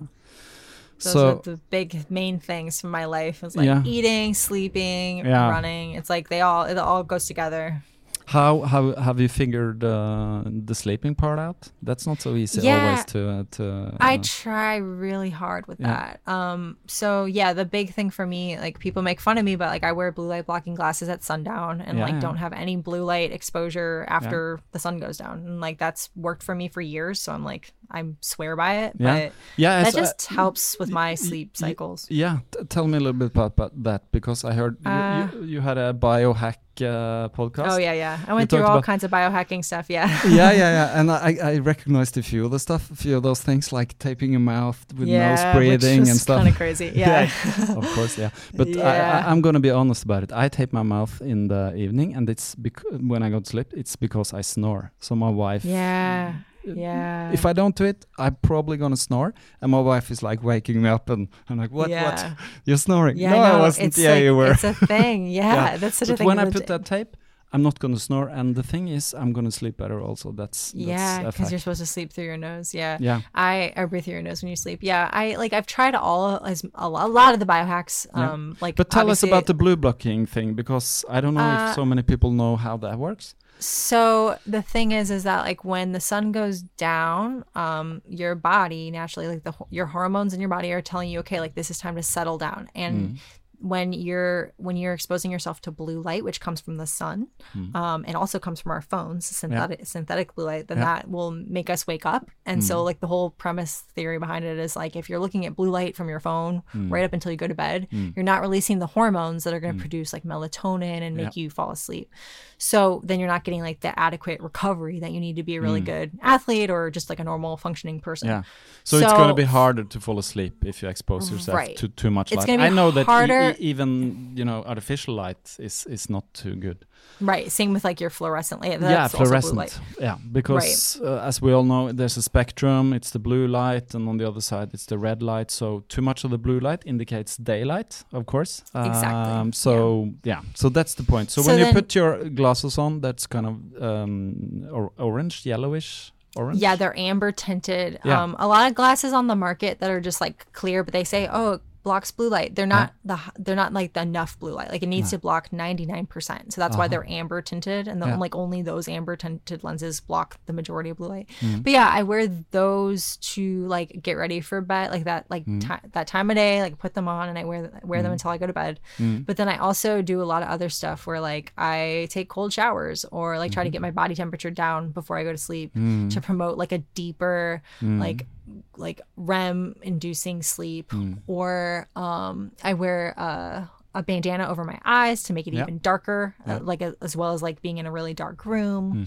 Those so are the big main things from my life. Is like Yeah. eating, sleeping, Yeah. running. It's like they all it all goes together. How how have you figured uh, the sleeping part out that's not so easy Yeah. always to uh, to I uh, try really hard with Yeah. that. Um, so yeah, the big thing for me, like people make fun of me, but like I wear blue light blocking glasses at sundown and Yeah, like don't have any blue light exposure after the sun goes down. And like that's worked for me for years. So I'm like, I swear by it. Yeah. But yeah that just helps with my sleep cycles. yeah t- tell me a little bit about, about that because i heard you, Uh, you, you had a biohack uh, podcast Oh yeah, yeah. I went through all kinds of biohacking stuff. Yeah. yeah, yeah, yeah. And I, I recognized a few of the stuff, a few of those things like taping your mouth with nose breathing and stuff. Kind of crazy. Yeah. of course, yeah. But I, Yeah. I, I'm gonna be honest about it. I tape my mouth in the evening, and it's when I go to sleep. It's because I snore. So my wife, yeah. Uh, yeah. If I don't do it, I'm probably gonna snore, and my wife is like waking me up, and I'm like, "What? Yeah. What? You're snoring? Yeah, no, I I wasn't. It's yeah, like, you were. It's a thing. Yeah, Yeah. that's such but a thing. when I put that tape, I'm not gonna snore, and the thing is, I'm gonna sleep better. Also, that's, that's yeah, because you're supposed to sleep through your nose. Yeah. yeah. I, I breathe through your nose when you sleep. Yeah, I like I've tried all as a lot, a lot of the biohacks. Yeah. Um, like But tell us about the blue blocking thing because I don't know Uh, if so many people know how that works. So the thing is, is that like when the sun goes down, um, your body naturally, like the your hormones in your body are telling you, okay, like this is time to settle down. And Mm. When you're when you're exposing yourself to blue light, which comes from the sun, Mm. um, and also comes from our phones, synthetic synthetic blue light, then Yeah. that will make us wake up. And so Mm. like the whole premise theory behind it is like if you're looking at blue light from your phone Mm. right up until you go to bed, you're not releasing the hormones that are going to produce like melatonin and make you fall asleep. So then you're not getting like the adequate recovery that you need to be a really good athlete or just like a normal functioning person. Mm. Yeah. So, it's going to be harder to fall asleep if you expose yourself Right. to too much It's light. I know that harder- e- even you know artificial light is is not too good. Right. Same with like your fluorescent light. That's yeah, fluorescent. light. Yeah, because uh, as we all know, there's a spectrum. It's the blue light, and on the other side, it's the red light. So too much of the blue light indicates daylight, of course. Exactly, Um, so yeah. so that's the point. So, So when you put your glasses on, that's kind of um, or orange, yellowish, orange. Yeah, they're amber tinted. Yeah. Um, a lot of glasses on the market that are just like clear, but they say, oh, blocks blue light. They're not the they're not like the enough blue light. Like it needs to block ninety nine percent. So that's why they're amber tinted, and the, Uh-huh. Yeah. like only those amber tinted lenses block the majority of blue light. Mm-hmm. But yeah, I wear those to like get ready for bed, like that like Mm-hmm. ti- that time of day. Like put them on, and I wear wear them until I go to bed. Mm-hmm. But then I also do a lot of other stuff where like I take cold showers or like try to Mm-hmm. get my body temperature down before I go to sleep Mm. to promote like a deeper like like REM inducing sleep Mm. or um I wear uh a bandana over my eyes to make it Yeah. even darker, uh, like a, as well as like being in a really dark room.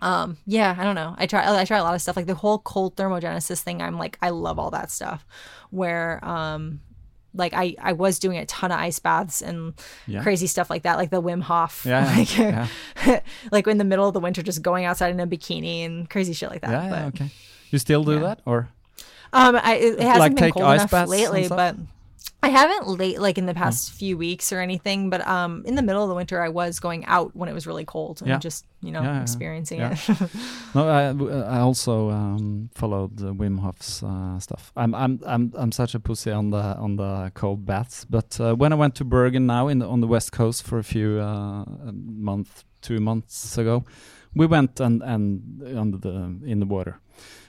Hmm. Um, yeah, I don't know. I try, I try a lot of stuff like the whole cold thermogenesis thing. I'm like, I love all that stuff. Where, um, like I, I was doing a ton of ice baths and Yeah. crazy stuff like that, like the Wim Hof, Yeah, like, yeah. like in the middle of the winter, just going outside in a bikini and crazy shit like that. Yeah, but, yeah, okay. You still do yeah. that, or Um, I, it, hasn't Like been cold enough lately, but I haven't late like in the past few weeks or anything, but um in the middle of the winter I was going out when it was really cold and Yeah. just, you know, Yeah, experiencing yeah. it. No, I, I also um, followed uh, Wim Hof's uh, stuff. I'm I'm I'm I'm such a pussy on the on the cold baths. But uh, when I went to Bergen now in the, on the west coast for a few uh, month, two months ago, we went and and under the in the water,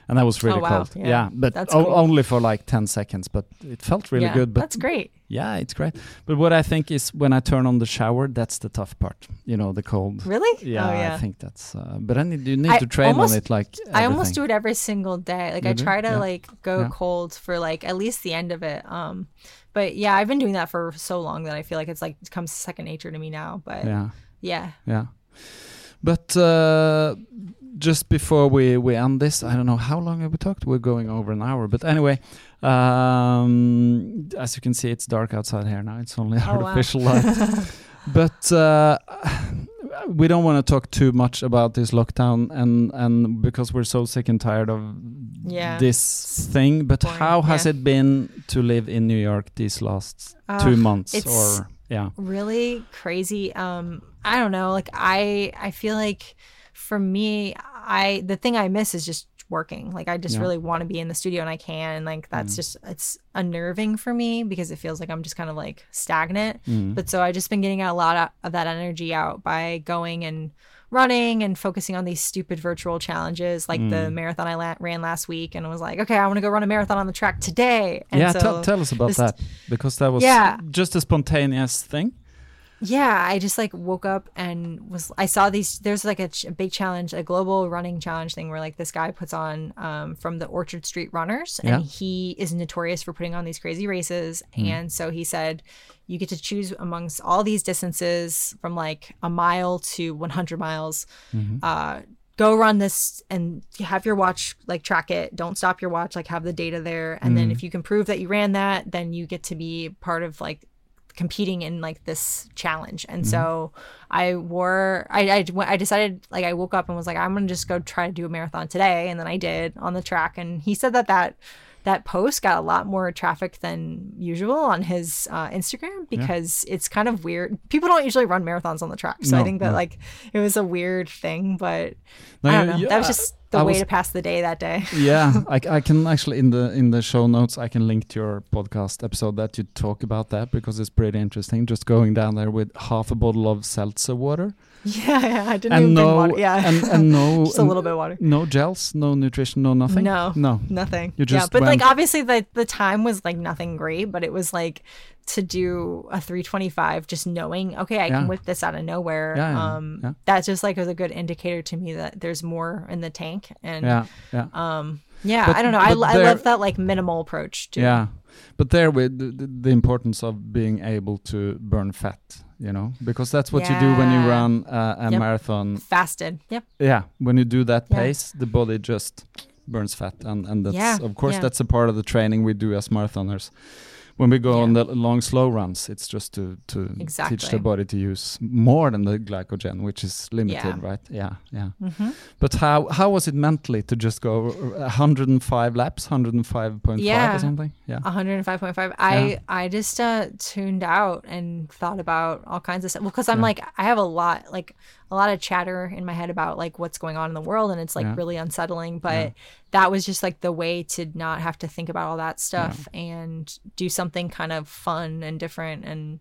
and that was really Oh, wow. cold. Yeah. but That's o- cool. only for like ten seconds. But it felt really yeah, good. But that's great. yeah, it's great. But what I think is when I turn on the shower, that's the tough part. You know, the cold. Really? Yeah, oh, yeah. I think that's. Uh, but I need, you need I to train almost- on it like. I almost do it every single day. Like You I do? try to Yeah. like go Yeah. cold for like at least the end of it. Um but yeah, I've been doing that for so long that I feel like it's like it comes second nature to me now. But yeah. Yeah, yeah. But uh, just before we, we end this, I don't know how long have we talked. We're going over an hour, but anyway, um, as you can see, it's dark outside here now. It's only Oh, wow. artificial light. but uh, we don't want to talk too much about this lockdown, and and because we're so sick and tired of Yeah. this thing. But boring, how has yeah. it been to live in New York these last Uh, two months? Or yeah, really crazy um i don't know like i i feel like for me i the thing i miss is just working like i just Yeah. really want to be in the studio and i can and like that's Mm. just it's unnerving for me because it feels like i'm just kind of like stagnant Mm. but so i just been getting a lot of- that energy out by going and running and focusing on these stupid virtual challenges like the Mm. marathon i la- ran last week and I was like okay i want to go run a marathon on the track today and yeah, so tell tell us about just- that because that was Yeah. just a spontaneous thing. Yeah, I just like woke up and was I saw these. There's like a, ch- a big challenge, a global running challenge thing where like this guy puts on um, from the Orchard Street Runners, and Yeah. he is notorious for putting on these crazy races. Hmm. And so he said, you get to choose amongst all these distances from like a mile to 100 miles. Mm-hmm. Uh, go run this and have your watch like track it don't stop your watch like have the data there and then if you can prove that you ran that then you get to be part of like competing in like this challenge. And mm-hmm. so i wore I, I i decided like i woke up and was like i'm gonna just go try to do a marathon today. And then i did on the track. And he said that that that post got a lot more traffic than usual on his uh, Instagram because it's kind of weird. People don't usually run marathons on the track, so I think that no. like it was a weird thing. But No, I don't know. you- that was just the I way was- to pass the day that day. yeah, I, I can actually in the in the show notes I can link to your podcast episode that you talk about that because it's pretty interesting. Just going down there with half a bottle of seltzer water yeah, yeah, I didn't and even no water. Yeah, and, and no just a little bit of water. no gels, no nutrition, no nothing. No. no. Nothing. You yeah, just but like obviously the the time was like nothing great, but it was like to do a 325 just knowing okay I Yeah. can whip this out of nowhere Yeah, yeah, um yeah. that just like was a good indicator to me that there's more in the tank and Yeah, yeah. um yeah But- I don't know I, I love that like minimal approach too Yeah, but there with the, the importance of being able to burn fat, you know, because that's what you do when you run uh, a Yep. marathon. fasted yep Yeah, when you do that Yeah. pace, the body just burns fat, and and that's Yeah, of course yeah. that's a part of the training we do as marathoners. When we go on the long slow runs, it's just to to teach the body to use more than the glycogen, which is limited, Yeah. right? Yeah, yeah. hmm But how how was it mentally to just go 105 laps, 105.5 Yeah. or something? Yeah. 105.5 i Yeah. i just uh tuned out and thought about all kinds of stuff well because i'm Yeah. like i have a lot like a lot of chatter in my head about like what's going on in the world and it's like Yeah. really unsettling but Yeah. that was just like the way to not have to think about all that stuff and do something kind of fun and different and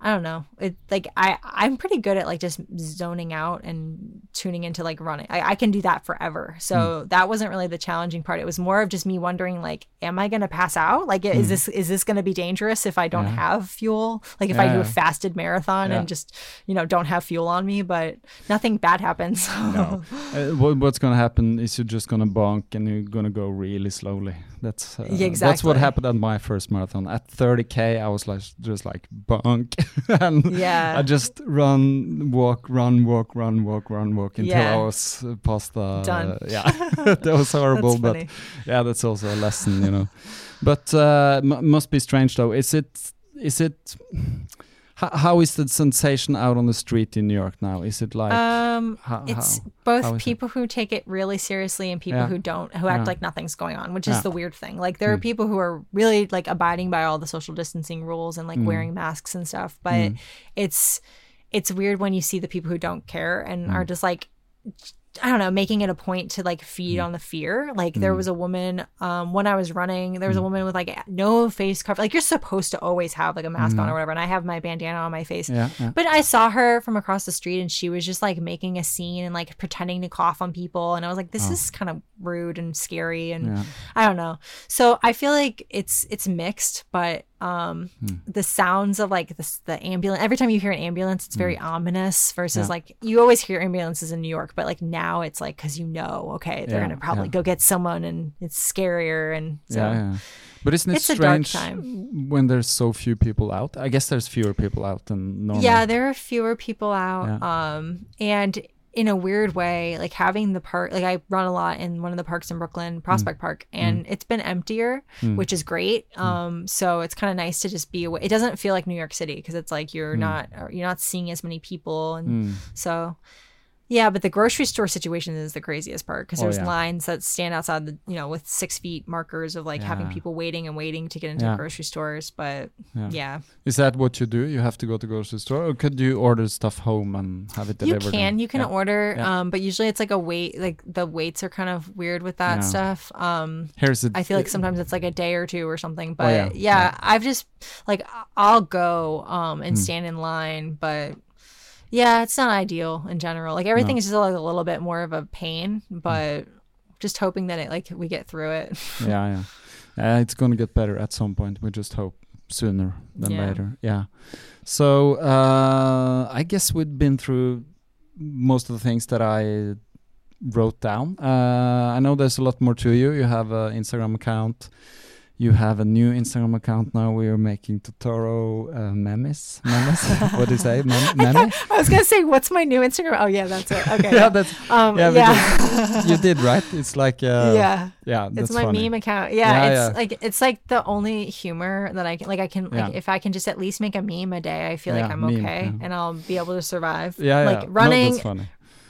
I don't know. It like I I'm pretty good at like just zoning out and tuning into like running. I, I can do that forever. So Hmm. that wasn't really the challenging part. It was more of just me wondering like, am I gonna pass out? Like, is this is this gonna be dangerous if I don't Hmm. Yeah. have fuel? Like if I do a fasted marathon Yeah. and just you know don't have fuel on me, but nothing bad happens. No. uh, what, what's going to happen is you're just going to bonk and you're going to go really slowly. That's uh, Yeah, That's what happened at my first marathon. At 30k, I was like just like bonk, and Yeah. I just run, walk, run, walk, run, walk, run, walk until I Yeah. was uh, past the. Done. yeah, that was horrible, but yeah, that's also a lesson, you know. But uh, m- must be strange though. Is it? Is it? How, how is the sensation out on the street in New York now? Is it like Um, how- it's how- both how is it? people who take it really seriously and people Yeah. who don't, who act Yeah. like nothing's going on, which Yeah. is the weird thing. Like there are Mm. people who are really like abiding by all the social distancing rules and like Mm. wearing masks and stuff, but it's it's weird when you see the people who don't care and Mm. are just like I don't know, making it a point to like feed Mm. on the fear. Like there was a woman, um, when I was running, there was a woman with like no face cover. Like you're supposed to always have like a mask on or whatever. And I have my bandana on my face. Yeah, yeah. But I saw her from across the street and she was just like making a scene and like pretending to cough on people. And I was like, this is kind of rude and scary. And Yeah. I don't know. So I feel like it's it's mixed, but um the sounds of like the, the ambulance every time you hear an ambulance it's very ominous versus Yeah. like you always hear ambulances in new york but like now it's like because you know okay they're Yeah, gonna probably yeah. go get someone and it's scarier and so yeah. But isn't it It's strange when there's so few people out? I guess there's fewer people out than normal. Yeah, there are fewer people out. Um, and in a weird way, like having the park, like I run a lot in one of the parks in Brooklyn, mm. Prospect Park, mm. and it's been emptier, mm. which is great. Um, so it's kind of nice to just be away. It doesn't feel like New York City because it's like you're not you're not seeing as many people, and Mm. so. Yeah, but the grocery store situation is the craziest part because Oh, there's yeah. lines that stand outside the, you know, with six feet markers of like having Yeah. people waiting and waiting to get into Yeah. grocery stores. But Yeah. yeah, Is that what you do? You have to go to grocery store, or could you order stuff home and have it delivered? You can, and- you can Yeah. order, Yeah. um, but usually it's like a wait. Like the waits are kind of weird with that Yeah. stuff. Um, Here's it. I feel like sometimes it's like a day or two or something. But Oh, yeah. yeah, Yeah. I've just like I- I'll go um Hmm. and stand in line, but yeah, it's not ideal in general. Like everything No. is just like a little bit more of a pain, but just hoping that it like we get through it. yeah, yeah. Uh, it's gonna get better at some point. We just hope sooner than Yeah. later. Yeah. So uh, I guess we've been through most of the things that I wrote down. Uh, I know there's a lot more to you. You have an Instagram account. You have a new Instagram account now. We are making Totoro uh, memes. Memes? what do you say? Mem- meme? I was gonna say, what's my new Instagram? Oh yeah, that's it. Okay. yeah, that's um, yeah, yeah. you did right. It's like uh, yeah. yeah. It's my funny. meme account. Yeah, Yeah, it's yeah. like it's like the only humor that I can like I can like if I can just at least make a meme a day, I feel like I'm meme, okay and I'll be able to survive. Yeah, like yeah. No, running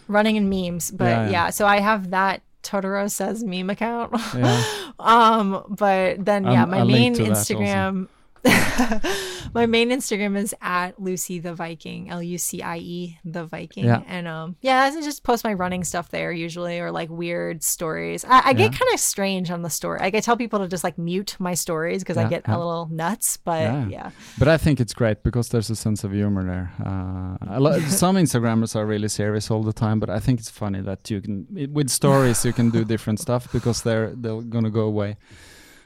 running in memes. But yeah. so I have that Totoro says meme account. Yeah. um, but then yeah, my I'll main. Instagram my main Instagram is at Lucie the Viking, L U C I E the Viking, Yeah. and um, yeah, I just post my running stuff there usually, or like weird stories. I, I get kind of strange on the story. Like I tell people to just like mute my stories because I get yeah. a little nuts. But Yeah. yeah, But I think it's great because there's a sense of humor there. Uh, lo- some Instagrammers are really serious all the time, but I think it's funny that you can it, with stories you can do different stuff because they're they're gonna go away.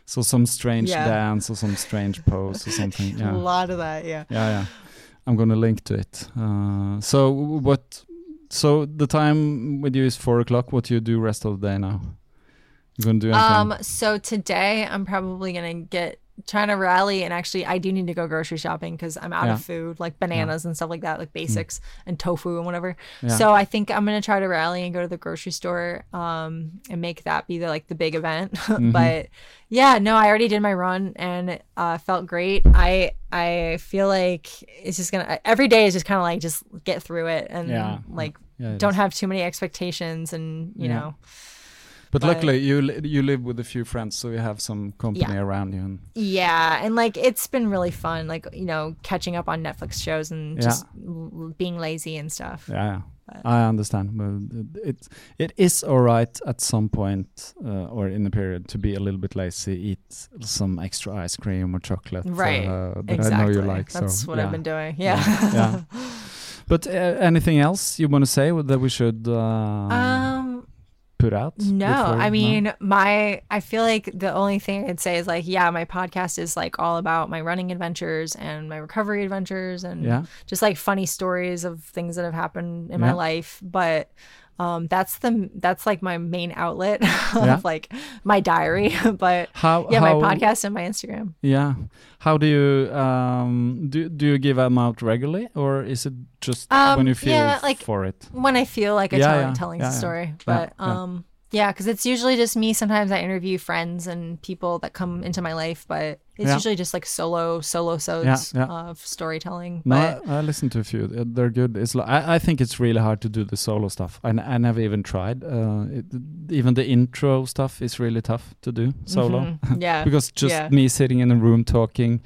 So some strange Yeah. dance or some strange pose or something. a lot of that. Yeah. yeah, yeah. I'm gonna link to it. Uh, so what? So the time with you is four o'clock. What do you do rest of the day now? You gonna do anything? Um, so today I'm probably gonna get trying to rally and actually I do need to go grocery shopping because I'm out Yeah. of food like bananas and stuff like that, like basics and tofu and whatever. Yeah. So I think I'm gonna try to rally and go to the grocery store um and make that be the like the big event. Mm-hmm. but yeah, no, I already did my run and it uh, felt great. I I feel like it's just gonna every day is just kind of like just get through it and Yeah. like Yeah, don't is. have too many expectations and you Yeah. know But, but- luckily, you li- you live with a few friends, so you have some company Yeah. around you. And Yeah, and like it's been really fun, like you know, catching up on Netflix shows and Yeah. just being lazy and stuff. Yeah. But- I understand. But it it is all right at some point uh, or in a period to be a little bit lazy, eat some extra ice cream or chocolate. Right. Uh, that exactly. I know you like. That's so, what yeah. I've been doing. Yeah. yeah. But uh, anything else you want to say that we should uh, um. Put out? No, I mean, my I feel like the only thing I'd say is like, yeah, my podcast is like all about my running adventures and my recovery adventures and Yeah. just like funny stories of things that have happened in Yeah. my life. But um, that's the that's like my main outlet Yeah. of like my diary. but How? yeah, how, my podcast and my Instagram. Yeah. How do you um do? Do you give them out regularly, or is it just Um, when you feel yeah, like- for it? when I feel like a Yeah, telling, yeah, telling the story. But um Yeah, because it's usually just me. Sometimes I interview friends and people that come into my life, but it's Yeah. usually just like solo solo sods Yeah, of storytelling. No, but I, I listened to a few. They're good. It's like I, I think it's really hard to do the solo stuff. I, n- I never even tried. Uh, it, even the intro stuff is really tough to do solo Mhm. yeah, because just yeah. me sitting in a room talking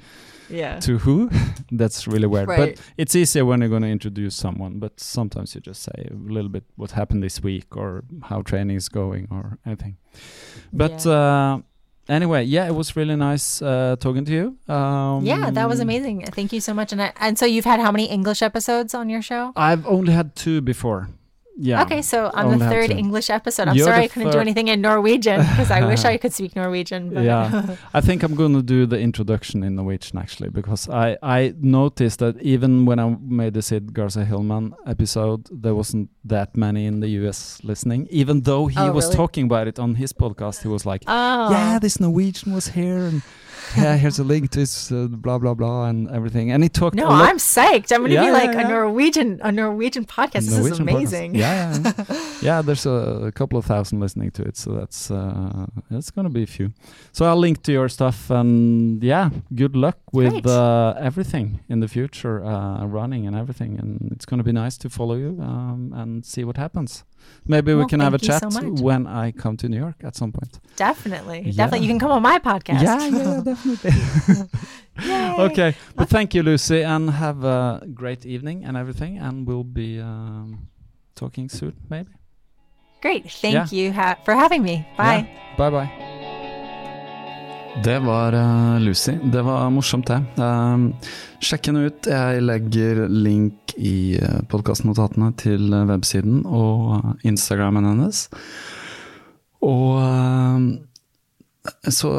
yeah, to who that's really weird. Right. But it's easier when you're going to introduce someone. But sometimes you just say a little bit what happened this week or how training is going or anything. But uh, anyway, yeah, it was really nice uh, talking to you. Um, yeah, that was amazing. Thank you so much. And I, and so you've had how many English episodes on your show? I've only had two before. Yeah. Okay, so I'm the third. English episode. I'm You're sorry I couldn't do anything in Norwegian because I wish I could speak Norwegian. But Yeah. I think I'm going to do the introduction in Norwegian actually because I, I noticed that even when I made the Sid Garza Hillman episode, there wasn't that many in the US listening. Even though he Oh, was really? talking about it on his podcast, he was like, oh, "Yeah, this Norwegian was here, and yeah, here's a link to his uh, blah blah blah and everything." And he talked. no, I'm psyched. I'm going to Yeah, be like yeah. a Norwegian a Norwegian podcast. this is Norwegian podcast. amazing. Yeah, yeah, yeah. there's a, a couple of thousand listening to it, so that's uh, that's gonna be a few. So I'll link to your stuff, and yeah, good luck with uh, everything in the future, uh, running and everything. And it's gonna be nice to follow you um, and see what happens. Maybe we can have a chat so when I come to New York at some point. Definitely, Yeah. definitely. You can come on my podcast. Yeah, yeah, definitely. Okay, but thank you, Lucie, and have a great evening and everything. And we'll be um, talking soon, maybe. Great. Thank Yeah. you ha- for having me. Bye. Bye bye. Det var eh, Lucy. Det var morsomt, det. Um, sjekk henne ut. Jeg legger link i uh, podkastnotatene til eh, websiden og eh, Instagrammen hennes. Og eh, så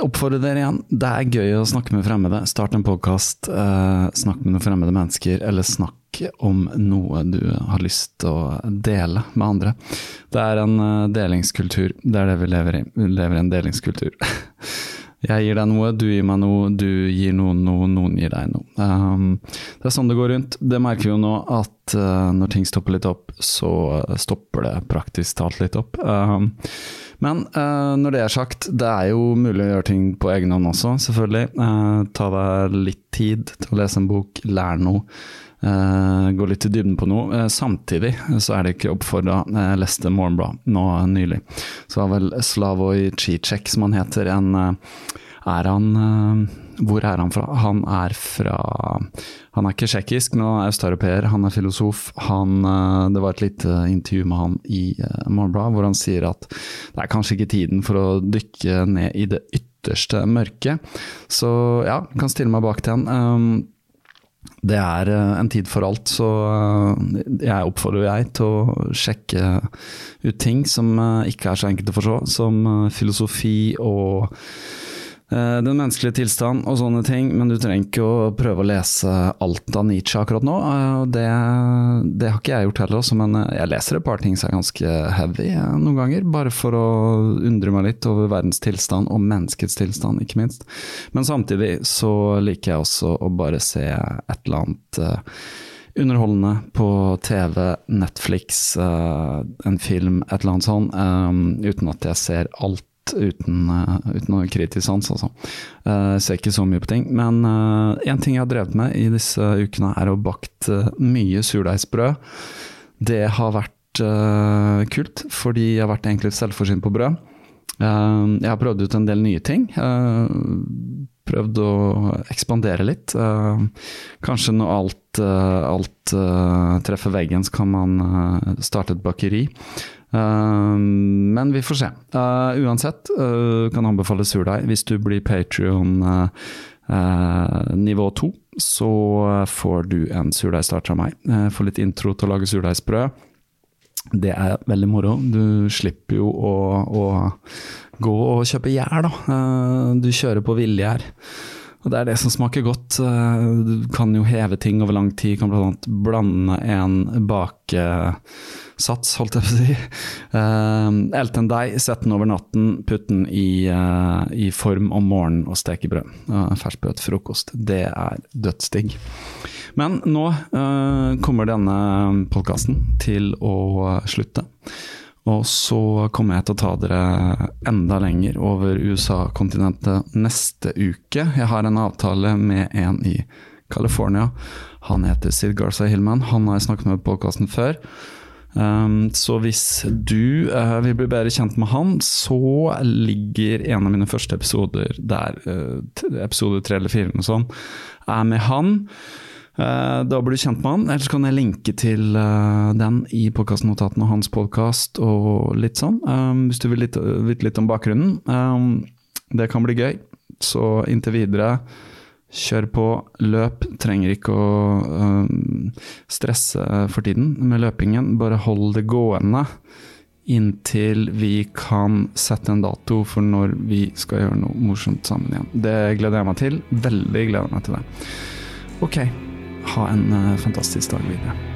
oppfordrer dere igjen. Det er gøy å snakke med fremmede. Start en podkast, snakk med noen fremmede mennesker, eller snakk om noe du har lyst til å dele med andre. Det er en eh, delingskultur. Det er det vi lever i. Vi lever i en delingskultur. Jeg gir deg noe, du gir meg noe, du gir noen noe, noen gir deg noe. Um, det er sånn det går rundt. Det merker vi jo nå at eh, når ting stopper litt opp, så stopper det praktisk talt litt opp. Um, men eh, når det er sagt, det er jo mulig å gjøre ting på egen hånd også, selvfølgelig. Ta deg litt tid til å lese en bok, lære noe. Eh, gå litt i dybden på noe. Eh, samtidig så er det ikke oppfordra. Jeg leste Morgenblad nå nylig. Så har vel Slavoj Cicek, som han heter, en Er han Hvor er han fra? Han er fra Han er ikke tsjekkisk, men han er østeuropeer. Han er filosof. Han, det var et lite intervju med han i Morgenbladet hvor han sier at det er kanskje ikke tiden for å dykke ned i det ytterste mørket. Så ja, kan stille meg bak den. Um, det er eh, en tid for alt, så eh, jeg oppfordrer jeg til å sjekke ut ting som eh, ikke er så enkelt å forstå, som filosofi og den menneskelige tilstand og sånne ting, men du trenger ikke å prøve å lese alt av Nietzsche akkurat nå. eh, Det, det har ikke jeg gjort heller, også, men eh, jeg leser et par ting som er ganske heavy eh, noen ganger, bare for å undre meg litt over verdens tilstand og menneskets tilstand, ikke minst. Men samtidig så liker jeg også å bare se et eller annet eh, underholdende på TV, Netflix, eh, en film, et eller annet sånt, eh, uten at jeg ser alt uten, eh, uten noe kritisk sans, altså. Uh, ser ikke så mye på ting. Men én ting jeg har drevet med i disse ukene, er å bakt eh, mye surdeigsbrød. Det har vært eh, kult, fordi jeg har vært egentlig selvforsynt på brød. Eh, jeg har prøvd ut en del nye ting. eh, prøvd å ekspandere litt. Eh, kanskje når alt, eh, alt eh, treffer veggen, så kan man eh, starte et bakeri. Eh, men vi får se. Eh, uansett, uh, kan anbefale surdeig. Hvis du blir Patrion nivå to, så får du en surdeigstarter av meg. Får litt intro til å lage surdeigsbrød. Det er veldig moro. Du slipper jo å, å gå og kjøpe gjær, da. Eh, Du kjører på villgjær. Og det er det som smaker godt. Eh, Du kan jo heve ting over lang tid. Kan bl.a. blande en bakesats, holdt jeg på å si. Eh, Elte en deig, sette den over natten, putte den i, eh, i form om morgenen og steke brød. Uh, Ferskbrød til frokost. Det er dødsdigg. Men nå kommer denne podkasten til å slutte. Og så kommer jeg til å ta dere enda lenger over USA-kontinentet neste uke. Jeg har en avtale med en i California. Han heter Sid Garza Hillman. Han har jeg snakket med på podkasten før. Um, så hvis du uh, vil bli bedre kjent med han, så ligger en av mine første episoder der, uh, episode tre eller fire eller noe sånt, er med han. Uh, da blir du kjent med han. Ellers kan jeg linke til den i podkastnotatene og hans podkast og litt sånn, um, hvis du vil vite litt om bakgrunnen. Det kan bli gøy. Så inntil videre Kjør på, løp. Trenger ikke å stresse for tiden med løpingen. Bare hold det gående inntil vi kan sette en dato for når vi skal gjøre noe morsomt sammen igjen. Det gleder jeg meg til. Veldig gleder jeg meg til det. Ok, ha en uh, fantastisk dag videre.